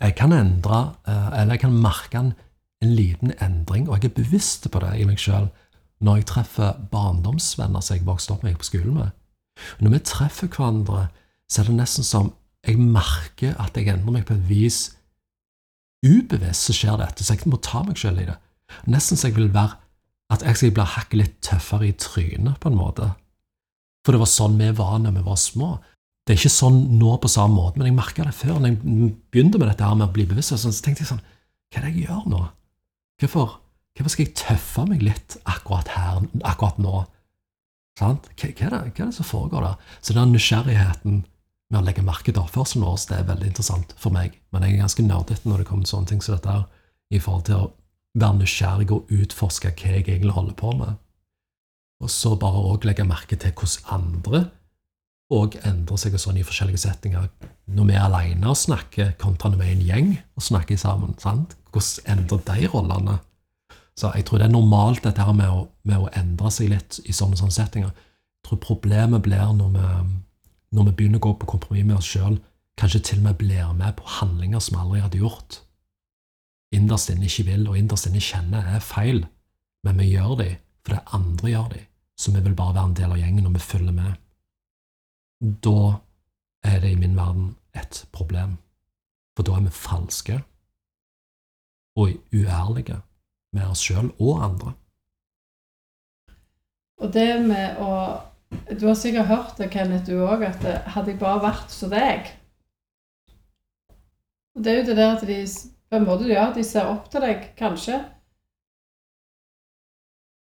Jeg kan endre, eh, eller jeg kan merke en, en liten endring, og jeg er bevisst på det i meg sjøl når jeg treffer barndomsvenner som jeg vokste opp med på skolen med. Når vi treffer hverandre, så er det nesten som jeg merker at jeg endrer meg på et vis ubevisst, så skjer dette, så jeg må ta meg sjøl i det. Nesten så jeg vil være at jeg skal bli hakket litt tøffere i trynet, på en måte. For det var sånn vi var når vi var små. Det er ikke sånn nå på samme måte, men jeg merka det før. Når jeg begynte med dette her med å bli bevisst, så tenkte jeg sånn Hva er det jeg gjør nå? Hvorfor, hvorfor skal jeg tøffe meg litt akkurat her, akkurat nå? Sant? Hva, er det, hva er det som foregår der? Så den nysgjerrigheten med å legge merke til oppførselen vår, det er veldig interessant for meg. Men jeg er ganske nerdete når det kommer til sånne ting som dette her, i forhold til å være nysgjerrig og utforske hva jeg egentlig holder på med. Og så bare òg legge merke til hvordan andre og endrer seg og sånn i forskjellige settinger. Når vi er alene og snakker, kontra når vi er en gjeng og snakker sammen. sant? Hvordan endrer de rollene? Så jeg tror det er normalt dette her med å, med å endre seg litt i sånne, sånne settinger. Jeg tror problemet blir når vi, når vi begynner å gå på kompromiss med oss sjøl, kanskje til og med blir med på handlinger som vi aldri hadde gjort. Innerst inne ikke vil, og innerst inne kjenner er feil, men vi gjør de fordi andre gjør de, så vi vil bare være en del av gjengen og vi følger med da er det i min verden et problem. For da er vi falske og uærlige med oss sjøl og andre. Og det med å Du har sikkert hørt det, Kenneth, du òg, at hadde jeg bare vært som deg Og Det er jo det der at de på en måte, ja, de ser opp til deg, kanskje.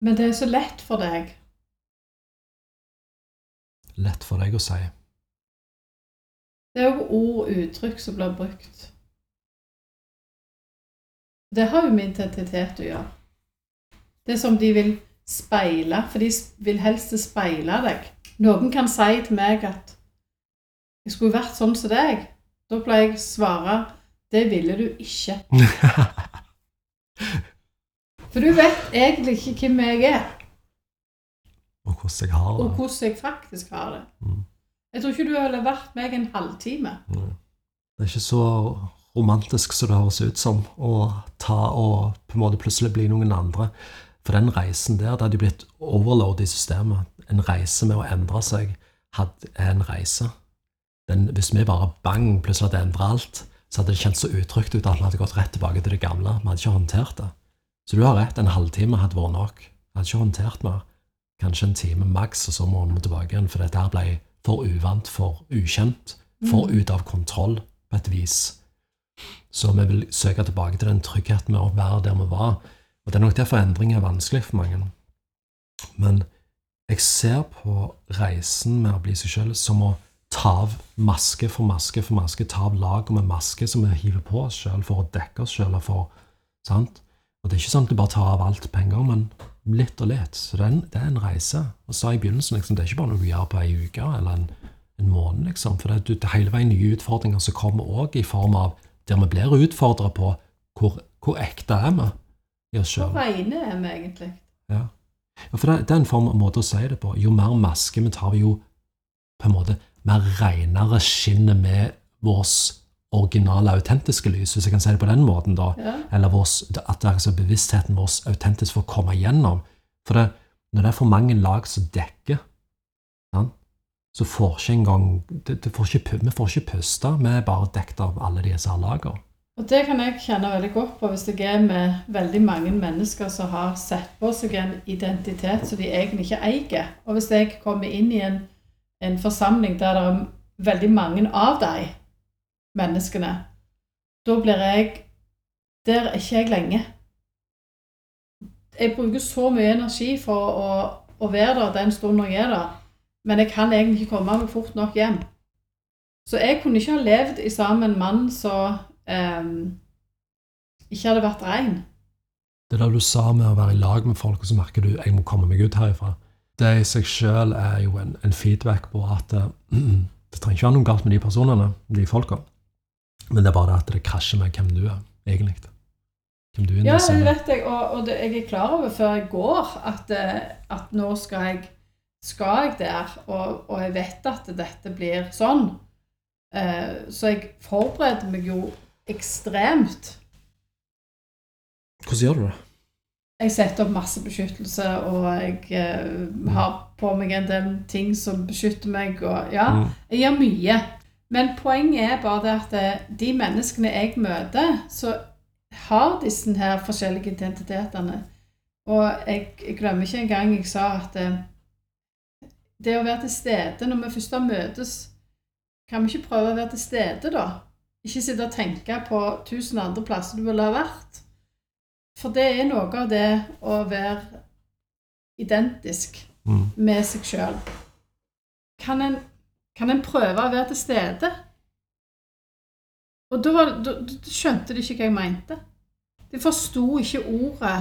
Men det er så lett for deg lett for deg å si? Det er jo ord og uttrykk som blir brukt. Det har jo med identitet å gjøre. Det er som de vil speile, for de vil helst speile deg. Noen kan si til meg at 'jeg skulle vært sånn som deg'. Da pleier jeg å svare 'det ville du ikke'. For du vet egentlig ikke hvem jeg er. Og hvordan jeg har det. Og hvordan jeg faktisk har det. Mm. Jeg tror ikke du ville vært meg en halvtime. Mm. Det er ikke så romantisk som det høres ut som, å ta og på en måte plutselig bli noen andre. For den reisen der, det hadde blitt overload i systemet. En reise med å endre seg hadde, en reise. Den, hvis vi bare bang plutselig hadde endra alt, så hadde det kjent så utrygt ut at vi hadde gått rett tilbake til det gamle. Vi hadde ikke håndtert det. Så du har rett, en halvtime hadde vært nok. Vi hadde ikke håndtert mer. Kanskje en time maks, og så må vi tilbake igjen, for dette her ble for uvant, for ukjent, for Mm. ut av kontroll på et vis. Så vi vil søke tilbake til den tryggheten med å være der vi var. Og det er nok derfor endring er vanskelig for mange. Men jeg ser på reisen med å bli seg sjøl som å ta av maske for maske for maske, ta av laget med maske som vi hiver på oss sjøl for å dekke oss sjøl. Sant? Og det er ikke sånn at du bare tar av alt på en gang, men litt og litt. Så det er en, det er en reise. Og sa i begynnelsen, liksom, det er ikke bare noe du gjør på ei uke eller en, en måned, liksom. For det, er- det hele veien nye utfordringer som kommer òg i form av der vi blir utfordra på hvor, hvor ekte er vi i oss Hvor sjøl. reine er vi egentlig? Ja. ja, for det, det er en form, av måte å si det på. Jo mer maske vi tar, jo på en måte mer renere skinner med vårt originale, autentiske lys, hvis jeg kan si det på den måten. da. Ja. Eller vårs, at er altså bevisstheten vår autentisk får komme igjennom. For det, når det er for mange lag som dekker, ja, så får ikke engang det, det får ikke, Vi får ikke puste. Vi er bare dekket av alle disse her lagene. Og det kan jeg kjenne veldig godt på hvis jeg er med veldig mange mennesker som har sett på seg en identitet som de egentlig ikke eier. Og hvis jeg kommer inn i en, en forsamling der det er veldig mange av de menneskene, da blir jeg Der er ikke jeg lenge. Jeg bruker så mye energi for å, å være der den stunden jeg er der, men jeg kan egentlig ikke komme meg fort nok hjem. Så jeg kunne ikke ha levd i sammen med en mann som eh, ikke hadde vært rein. Det der du sa med å være i lag med folk, og så merker du jeg må komme meg ut herifra. Det i seg sjøl er jo en, en feedback på at uh, det trenger ikke være noe galt med de personene, de folka. Men det er bare det at det krasjer med hvem du er, egentlig. Hvem du er Ja, det vet jeg, og, og det, jeg er klar over før jeg går at, eh, at nå skal jeg, skal jeg der, og, og jeg vet at dette blir sånn. Uh, så jeg forbereder meg jo ekstremt. Hvordan gjør du det? Jeg setter opp masse beskyttelse, og jeg eh, har på meg en del ting som beskytter meg. Og, ja, Mm. jeg gjør mye. Men poenget er bare det at eh, de menneskene jeg møter, så har disse her forskjellige identitetene. Og jeg, jeg glemmer ikke engang jeg sa at eh, det å være til stede når vi først har møtes, kan vi ikke prøve å være til stede, da? Ikke sitte og tenke på tusen andre plasser du ville ha vært. For det er noe av det å være identisk Mm. med seg sjøl. Kan, en- kan en prøve å være til stede? Og da, da, da skjønte de ikke hva jeg mente. De forsto ikke ordet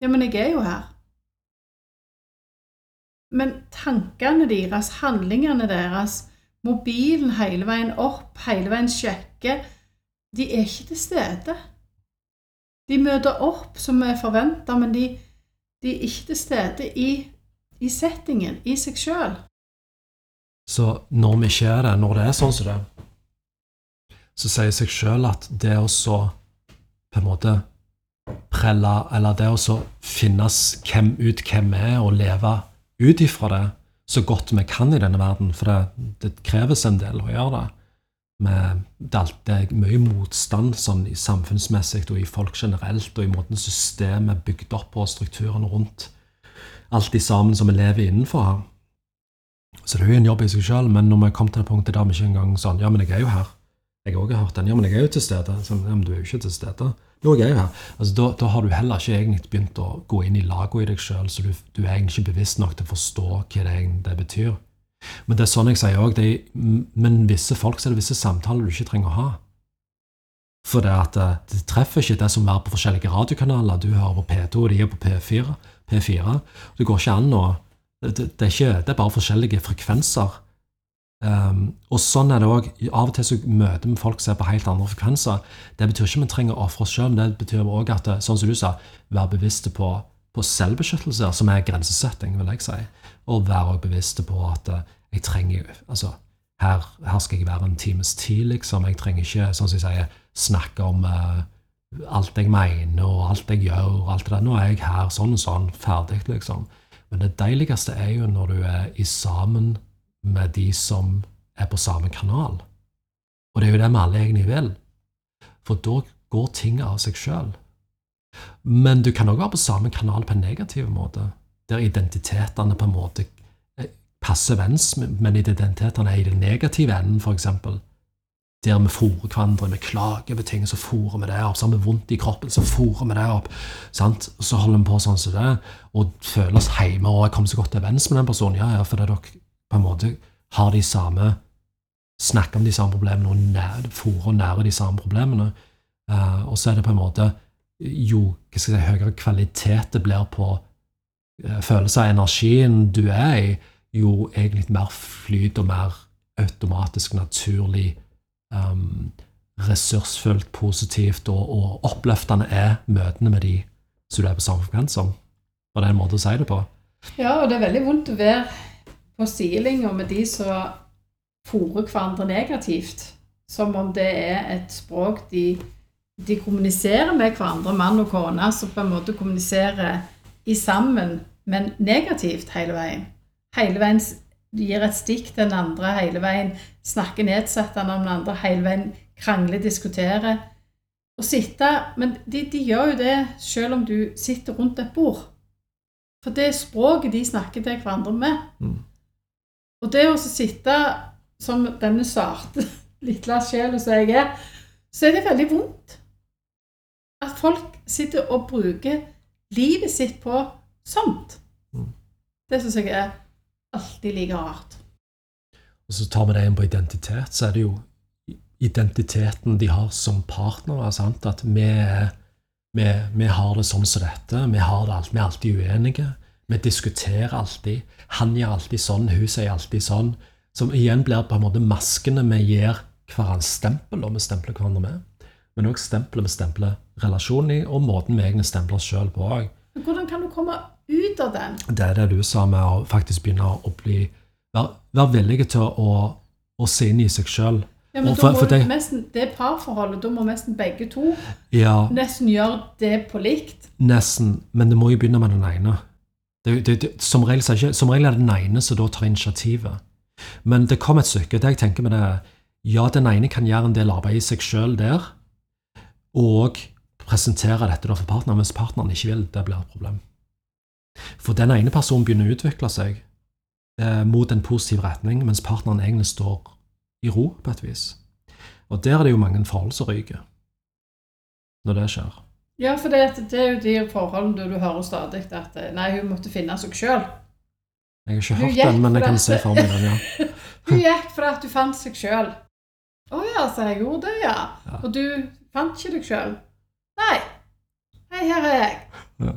'Ja, men jeg er jo her'. Men tankene deres, handlingene deres, mobilen hele veien opp, hele veien sjekke De er ikke til stede. De møter opp som er forventa, men de, de er ikke til stede i, i settingen, i seg sjøl. Så når vi ikke er det, når det er sånn som det, så sier seg sjøl at det å så på en måte prelle, eller det å så finne hvem ut hvem vi er, og leve ut ifra det så godt vi kan i denne verden, for det, det kreves en del å gjøre det. Med, det, er er mye motstand sånn samfunnsmessig og i folk generelt, og i måten systemet er bygd opp på, og strukturen rundt alt de sammen som vi lever innenfor her. Så det er jo en jobb i seg sjøl, men når vi kom til det punktet der vi ikke engang sånn Ja, men jeg er jo her. Jeg har har hørt den. Ja, men jeg er jo til stede. Så, ja, men du er jo ikke til stede. Jo, jeg er jo her. Altså, da, da har du heller ikke egentlig begynt å gå inn i laget i deg sjøl, så du, du er egentlig ikke bevisst nok til å forstå hva det, egentlig- betyr. Men det er sånn jeg sier òg, men visse folk så er det visse samtaler du ikke trenger å ha. For det, at det, det treffer ikke det som er på forskjellige radiokanaler. Du hører på P2, og de er på P4. P4. Det går ikke an å det, det, er ikke, det er bare forskjellige frekvenser. Um, og sånn er det òg. Av og til så møter vi folk som er på helt andre frekvenser. Det betyr ikke at vi trenger å ofre oss sjøl, men det betyr òg at, det, sånn som du sa, være bevisste på, på selvbeskyttelse, som er grensesetting, vil jeg si. Og være også bevisste på at eh, jeg trenger altså, her, her skal jeg være en times tid, liksom. Jeg trenger ikke, sånn som jeg sier, snakke om uh, alt jeg mener og alt jeg gjør. og alt det der. Nå er jeg her, sånn og sånn, ferdig, liksom. Men det deiligste er jo når du er i sammen med de som er på samme kanal. Og det er jo det vi alle egentlig vil. For da går ting av seg sjøl. Men du kan òg være på samme kanal på en negativ måte, der identitetene på en måte eh, passer vens, men identitetene er i den negative enden, f.eks. Der vi fôrer hverandre, vi klager over ting, så fôrer vi det opp. Så har vi vondt i kroppen, så fôrer vi det opp. Sant? Så holder vi på sånn som det, og føler oss hjemme og jeg kommer så godt til venns med den personen. Ja, ja, fordi dere på en måte har de samme Snakker om de samme problemene og nær, fôrer og nærer de samme problemene. Uh, og så er det på en måte Jo hva skal jeg si, høyere kvalitet det blir på uh, følelse av energien du er i, jo egentlig mer flyt og mer automatisk, naturlig um, ressursfullt, positivt og, og, oppløftende er møtene med de som du er på samme frekvens som. Og det er en måte å si det på? Ja, og det er veldig vondt å være på sidelinja med de som fòrer hverandre negativt. Som om det er et språk de, de kommuniserer med hverandre, mann og kone, som på en måte kommuniserer i sammen, men negativt hele veien. Hele veien gir et stikk til den andre hele veien, snakker nedsettende om den andre hele veien, krangler, diskuterer. Og sitte, Men de, de, gjør jo det selv om du sitter rundt et bord. For det er språket de snakker til hverandre med. Mm. Og det å sitte som denne sarte, lille sjela som jeg er, så er det veldig vondt. At folk sitter og bruker livet sitt på sånt. Mm. Det syns jeg er alltid like rart. Og så tar vi det inn på identitet, så er det jo identiteten de har som partnere. Sant? At vi, vi, vi, har det sånn som dette. Vi, har det, vi er alltid uenige. Vi diskuterer alltid. Han gjør alltid sånn, hun sier alltid sånn. Som igjen blir på en måte maskene vi gir hverandre stempel, og vi stempler hverandre med. Men òg stempelet vi stempler relasjonen i, og måten vi egentlig stempler oss sjøl på òg. Hvordan kan du komme ut av den. Det er det du sa med å faktisk begynne å bli Være, være villig til å, å, se inn i seg sjøl. Ja, men for, for det, nesten, det parforholdet, da må nesten begge to ja, nesten gjøre det på likt. Nesten. Men det må jo begynne med den ene. Det, det, som, regel, som, regel, er det den ene som da tar initiativet. Men det kom et stykke. Det jeg tenker med det, Ja, den ene kan gjøre en del arbeid i seg sjøl der, og presentere dette for partneren, Hvis partneren ikke vil. Det blir et problem. For den ene personen begynner å utvikle seg mot en positiv retning, mens partneren egentlig står i ro, på et vis. Og der er det jo mange forhold som ryker når det skjer. Ja, for det, det er jo de forholdene du, du hører stadig at eh, nei, hun måtte finne seg sjøl. Jeg har ikke hørt den, men jeg kan se for meg den, ja. hun gikk fordi at du fant seg sjøl. Å ja, så jeg gjorde det, ja. ja. Og du fant ikke deg sjøl. Nei. Hei, her er jeg. Ja.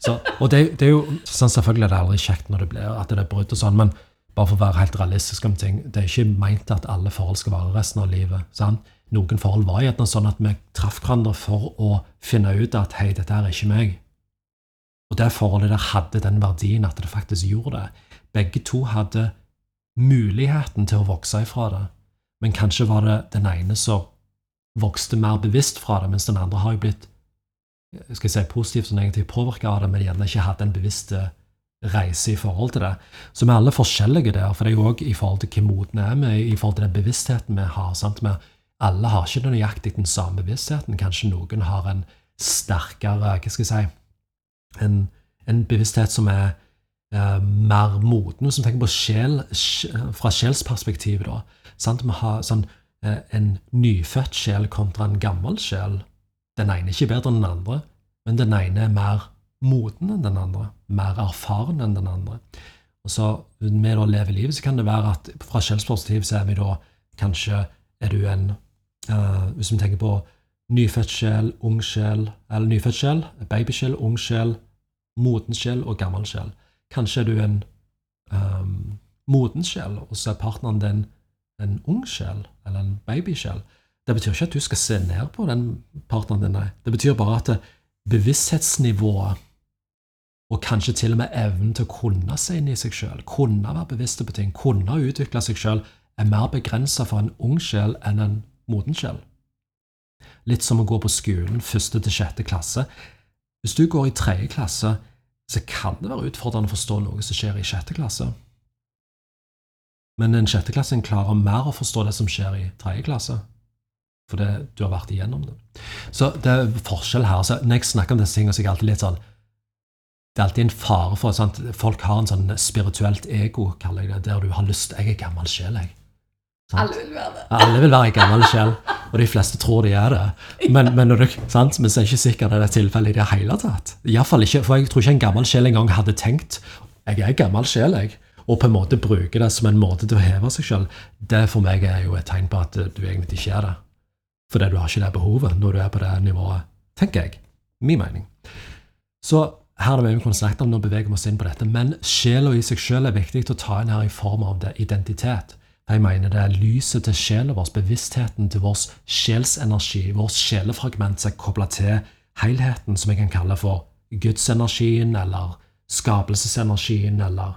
Så, og det, det, er jo sånn, Selvfølgelig er det aldri kjekt når det blir at det er brudd og sånn, men bare for å være helt realistisk om ting, det er ikke meint at alle forhold skal vare resten av livet. Sant? Noen forhold var gjerne sånn at vi traff hverandre for å finne ut at hei, dette er ikke meg. Og det forholdet der hadde den verdien at det faktisk gjorde det. Begge to hadde muligheten til å vokse ifra det, men kanskje var det den ene som vokste mer bevisst fra det, mens den andre har jo blitt skal jeg si, positivt og negativt påvirka av det, men gjerne ikke hatt en bevisst reise i forhold til det. Så vi er alle forskjellige der, for det er jo òg i forhold til hvor modne er i forhold til den bevisstheten vi har. sant? Vi alle har ikke nøyaktig den samme bevisstheten. Kanskje noen har en sterkere hva skal jeg si, en, en bevissthet som er eh, mer moden. Vi tenker på sjel, fra sjelsperspektivet, da. Vi har sånn, eh, en nyfødt sjel kontra en gammel sjel. Den ene er ikke bedre enn den andre, men den ene er mer moden enn den andre, mer erfaren enn den andre. Og så Med å leve livet så kan det være at fra sjelsperspektiv så er vi da kanskje er du en uh, Hvis vi tenker på nyfødt sjel, ung sjel, eller nyfødt sjel, babysjel, ung sjel, moden sjel og gammel sjel. Kanskje er du en um, moden sjel, og så er partneren din en ung sjel eller en babysjel. Det betyr ikke at du skal se ned på den partneren din, nei. Det betyr bare at bevissthetsnivået, og kanskje til og med evnen til å kunne se inn i seg sjøl, kunne være bevisste på ting, kunne utvikle seg sjøl, er mer begrensa for en ung sjel enn en moden sjel. litt som å gå på skolen første til sjette klasse. Hvis du går i tredje klasse, så kan det være utfordrende å forstå noe som skjer i sjette klasse. Men en sjetteklassing klarer mer å forstå det som skjer i tredje klasse. For det, du har vært igjennom det. Så det er forskjell her. Så når jeg snakker om disse tingene, så er jeg alltid litt sånn Det er alltid en fare for sant? Folk har en sånn spirituelt ego, kaller jeg det, der du har lyst Jeg er gammel sjel, jeg. Sant? Alle vil være det. Alle vil være en gammel sjel, og de fleste tror de er det. Men, men, du, sant? men så er ikke sikkert det er tilfellet i det hele tatt. I fall ikke, For jeg tror ikke en gammel sjel engang hadde tenkt jeg er en gammel sjel, jeg. Og på en måte bruke det som en måte til å heve seg sjøl. Det for meg er jo et tegn på at du egentlig ikke er det. Fordi du har ikke det behovet når du er på det nivået, tenker jeg. Min mening. Så her er mye vi kunne snakket om, nå beveger vi oss inn på dette. Men sjela i seg sjøl er viktig å ta inn her i form av det identitet. Jeg mener det er lyset til sjela vår, bevisstheten til vår sjelsenergi, vårt sjelefragment som er kobla til helheten, som jeg kan kalle for gudsenergien, eller skapelsesenergien, eller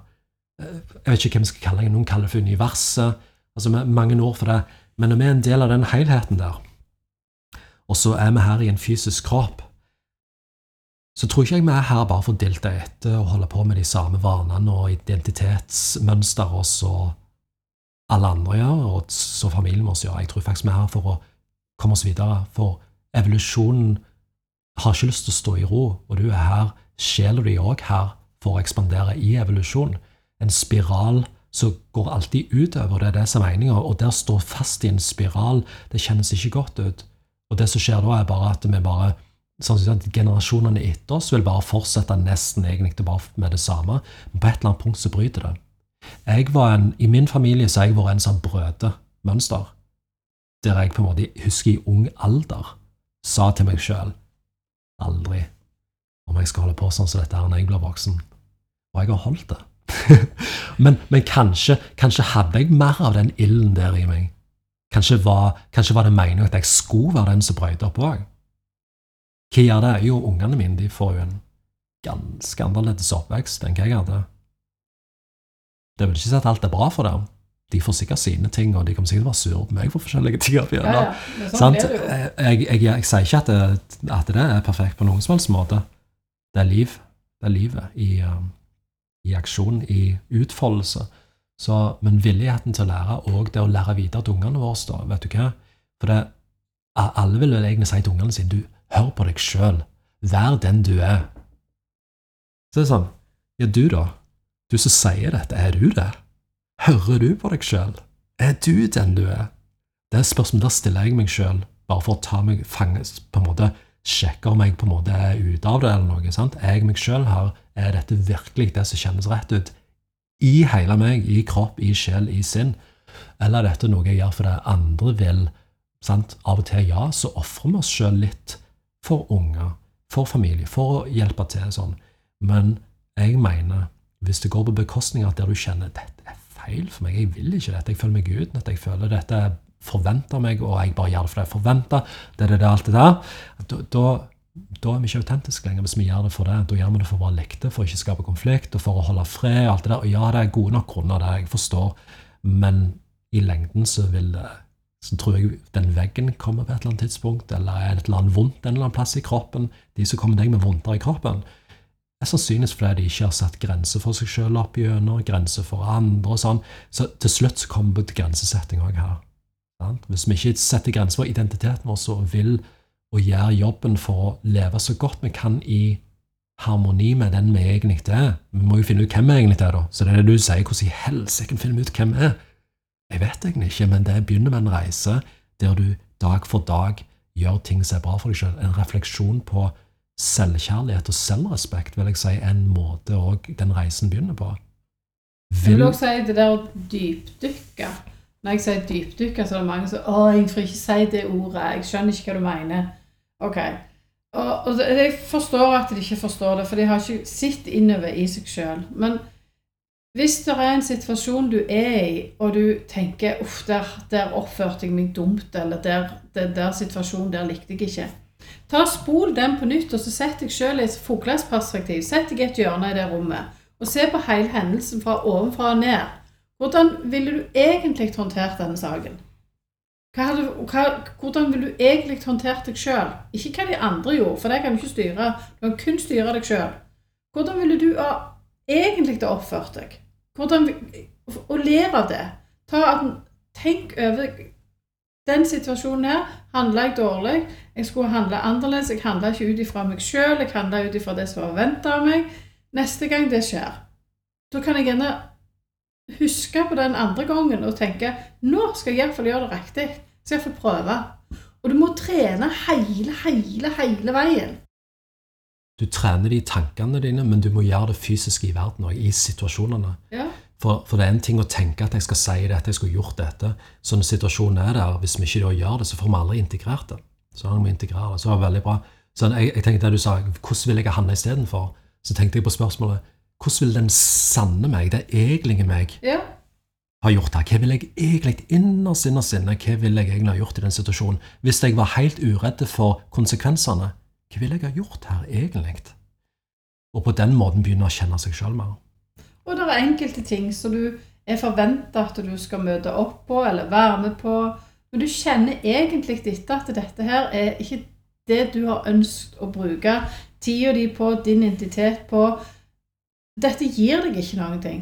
eh, Jeg vet ikke hvem jeg skal kalle det, noen kaller det for universet. altså Mange ord for det. Men når vi er en del av den helheten der, og så er vi her i en fysisk kropp, så tror ikke jeg vi er her bare for å dilte etter og holde på med de samme vanene og identitetsmønster og så alle andre gjør, og så familien vår gjør. Jeg tror faktisk vi er her for å komme oss videre. For evolusjonen har ikke lyst til å stå i ro, og du er her, sjela di òg her, for å ekspandere i evolusjon. En spiral som går alltid utover, det er det som er meninga. Og der står fast i en spiral, det kjennes ikke godt ut. Og det som skjer da, er bare at vi bare sånn at Generasjonene etter oss vil bare fortsette nesten egentlig bare med det samme. Men på et eller annet punkt så bryter det. Jeg var en, I min familie så har jeg vært en sånn brødemønster. Der jeg på en måte husker i ung alder sa til meg sjøl aldri om jeg skal holde på sånn som dette her når jeg blir voksen. Og jeg har holdt det. men, men kanskje, kanskje, hadde jeg mer av den ilden der i meg. Kanskje var, kanskje var det meningen at jeg skulle være den som brøyte opp òg. Hva gjør det? Jo, ungene mine de får jo en ganske annerledes oppvekst enn hva jeg hadde. Det vil ikke si at alt er bra for dem. De får sikkert sine ting, og de kommer sikkert til å være sure på meg for forskjellige ting. Ja, ja. Sånn det jo. Jeg, jeg, jeg, jeg sier ikke at det, at det er perfekt på noen som helst måte. Det er liv. Det er livet i, um, i aksjon, i utfoldelse. Så, men villigheten til å lære, og det å lære videre til ungene våre, da, vet du hva? For det, alle vil vel egentlig si til ungene sine du, hør på deg sjøl. Vær den du er. Så det er sånn Ja, du, da? Du som sier dette, er du det? Hører du på deg sjøl? Er du den du er? Det er spørsmålet spørsmål der stiller jeg meg sjøl, bare for å ta meg fanges, på en måte sjekke om jeg på en måte er ute av det eller noe. sant? Er jeg meg sjøl her? Er dette virkelig det som kjennes rett ut? I hele meg, i kropp, i sjel, i sinn? Eller er dette noe jeg gjør fordi andre vil? sant? Av og til, ja, så ofrer vi oss sjøl litt for unger, for familie, for å hjelpe til sånn. Men jeg mener, hvis det går på bekostning av der du kjenner dette er feil for meg, jeg vil ikke dette, jeg føler meg uten at jeg føler dette er forventer meg, og jeg bare gjør det fordi jeg forventer, det, det, det, alt det der, da, da, da er vi ikke autentiske lenger hvis vi gjør det for det. Da gjør vi det for å være lekte, for å ikke skape konflikt, og for å holde fred, alt det der. Og ja, det er gode nok grunner, det jeg forstår, men i lengden så vil det så tror jeg den veggen kommer på et eller annet tidspunkt, eller er det et eller annet vondt en eller annen plass i kroppen. De som kommer deg med vondter i kroppen, er sannsynligvis fordi de ikke har satt grenser for seg sjøl opp gjennom, grenser for andre og sånn. Så til slutt så kommer grensesetting òg her. Hvis vi ikke setter grenser for identiteten vår, så vil og gjør jobben for å leve så godt vi kan i harmoni med den vi egentlig er. Vi må jo finne ut hvem vi egentlig er, da. Så det er det du sier. Hvordan i helsike finner vi ut hvem vi er? Jeg vet egentlig ikke, men det begynner med en reise der du dag for dag gjør ting som er bra for deg sjøl. En refleksjon på selvkjærlighet og selvrespekt, vil jeg si, en måte òg den reisen begynner på. Jeg vil også si det der å dypdykke. Når jeg sier dypdykke, så er det mange som Å, jeg får ikke si det ordet. Jeg skjønner ikke hva du mener. Ok. Og, og jeg forstår at de ikke forstår det, for de har ikke sett innover i seg sjøl. Men hvis det er en situasjon du er i, og du tenker uff, der, der oppførte jeg meg dumt, eller der, den der situasjonen der likte jeg ikke. Ta Spol den på nytt, og så sett deg sjøl i et fuglesperspektiv. Sett deg i et hjørne i det rommet, og se på hele hendelsen fra ovenfra og ned. Hvordan ville du egentlig håndtert denne saken? Hadde, hva, hvordan ville du egentlig håndtert deg sjøl? Ikke hva de andre gjorde, for det kan du ikke styre. Du kan kun styre deg sjøl. Hvordan ville du ha egentlig ha oppført deg? Hvordan, og ler av det. At, tenk over den situasjonen her. Handla jeg dårlig? Jeg skulle handle annerledes. Jeg handla ikke ut ifra meg sjøl, jeg handla ut ifra det som var forventa av meg. Neste gang det skjer, da kan jeg gjerne huske på den andre gangen og tenke nå skal jeg iallfall gjøre det riktig. Så Jeg får prøve. Og du må trene hele, hele, hele veien. Du trener de tankene dine, men du må gjøre det fysisk i verden òg, i situasjonene. Ja. For, for, det er en ting å tenke at jeg skal si dette, jeg skulle gjort dette. Så når situasjonen er der, hvis vi ikke gjør det, så får vi aldri integrert det. Så vi må integrere det. Så det var veldig bra. Så jeg, jeg tenkte det du sa, hvordan vil jeg handle istedenfor? Så tenkte jeg på spørsmålet hvordan vil den sanne meg, det egentlige meg, ja. ha gjort her? Hva vil jeg egentlig innerst inne sinne hva vil jeg egentlig ha gjort i den situasjonen? Hvis jeg var helt uredd for konsekvensene, hva vil jeg ha gjort her egentlig? Og på den måten begynne å kjenne seg sjøl mer. Og det er enkelte ting som du er forventa at du skal møte opp på eller være med på. Men du kjenner egentlig etter at dette her er ikke det du har ønsket å bruke tida di på, din identitet på. Dette gir deg ikke noen ting.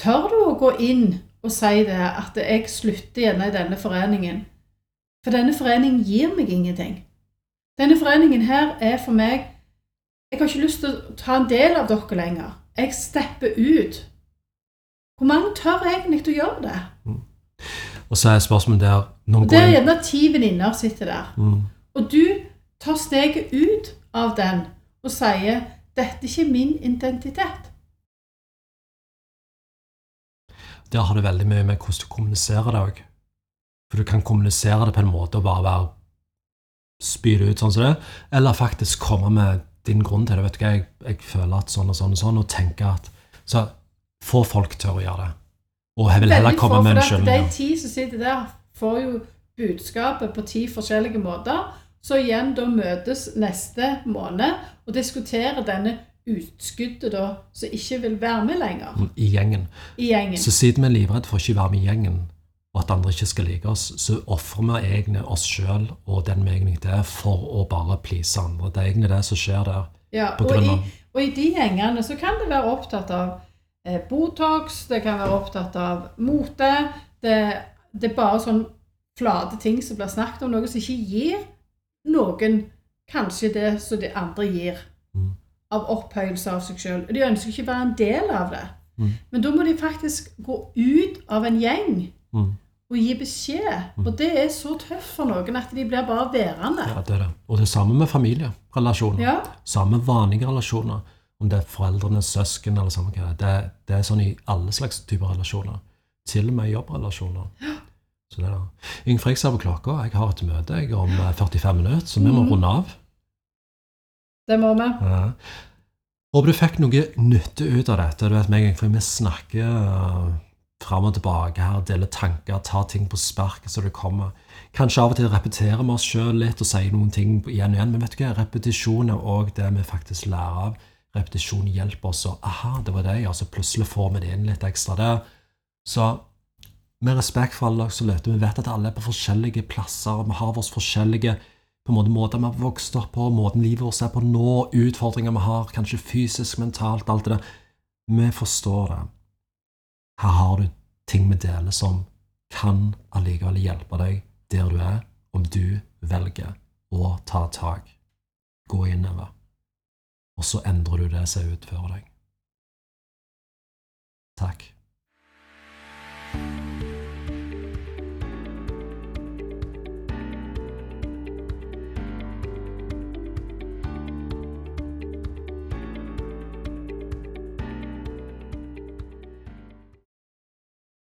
Tør du å gå inn og si det, at jeg slutter gjerne i denne foreningen? For denne foreningen gir meg ingenting. Denne foreningen her er for meg Jeg har ikke lyst til å ta en del av dere lenger. Jeg stepper ut. Hvor mange tør egentlig å gjøre det? Mm. Og så er spørsmålet der noen Det er gjerne ti venninner sitter der. Mm. Og du tar steget ut av den og sier 'Dette er ikke min identitet'. Der har det veldig mye med hvordan du kommuniserer det òg. For du kan kommunisere det på en måte og bare være spy det ut sånn som det, eller faktisk komme med din grunn til det. vet du hva, jeg, jeg, føler at sånn og sånn og sånn, og tenker at Så få folk til å gjøre det. Og jeg vil heller komme med en skyldning. De ti som sitter der, får jo budskapet på ti forskjellige måter. Så igjen da møtes neste måned og diskuterer denne utskuddet da, som ikke vil være med lenger. Mm, I gjengen. I gjengen. Så siden vi er livredde for ikke å være med i gjengen, og at andre ikke skal like oss, så ofrer vi egentlig oss sjøl og den vi egentlig er, for å bare please andre. Det er egentlig det som skjer der. Ja, og i, og, i, de gjengene så kan det være opptatt av eh, Botox, det kan være opptatt av mote. Det, det, er bare sånn flate ting som blir snakket om, noe som ikke gir noen kanskje det som de andre gir. Mm. Av opphøyelse av seg sjøl. De ønsker ikke å være en del av det. Mm. Men da må de faktisk gå ut av en gjeng. Mm og gi beskjed. Mm. Og det er så tøft for noen at de blir bare værende. Ja, det er det. Og det er samme med familierelasjoner. Ja. Samme vanlige relasjoner. Om det er foreldrene, søsken eller samme hva. Det, det er sånn i alle slags typer relasjoner. Til og med jobbrelasjoner. Ja. Så det er det. jeg ser på klokka. Jeg har et møte jeg, om 45 eh, minutter, så vi må mm. runde av. Det må vi. Ja. Håper du fikk noe nytte ut av dette. Du vet meg, for Vi snakker eh, fram og tilbake her, dele tanker, ta ting på sparket så det kommer. Kanskje av og til repeterer vi oss sjøl litt og sier noen ting igjen og igjen, men vet du hva, repetisjon er òg det vi faktisk lærer av. Repetisjon hjelper oss å Aha, det var det, ja. Så plutselig får vi det inn litt ekstra der. Så med respekt for alle som lytter, vi vet at alle er på forskjellige plasser, og vi har våre forskjellige på en måte måter vi har vokst opp på, måten livet vårt er på nå, utfordringer vi har, kanskje fysisk, mentalt, alt det der. Vi forstår det. Her har du ting vi deler som kan allikevel hjelpe deg der du er, om du velger å ta tak, gå innover, og så endrer du det som er utenfor deg. Takk.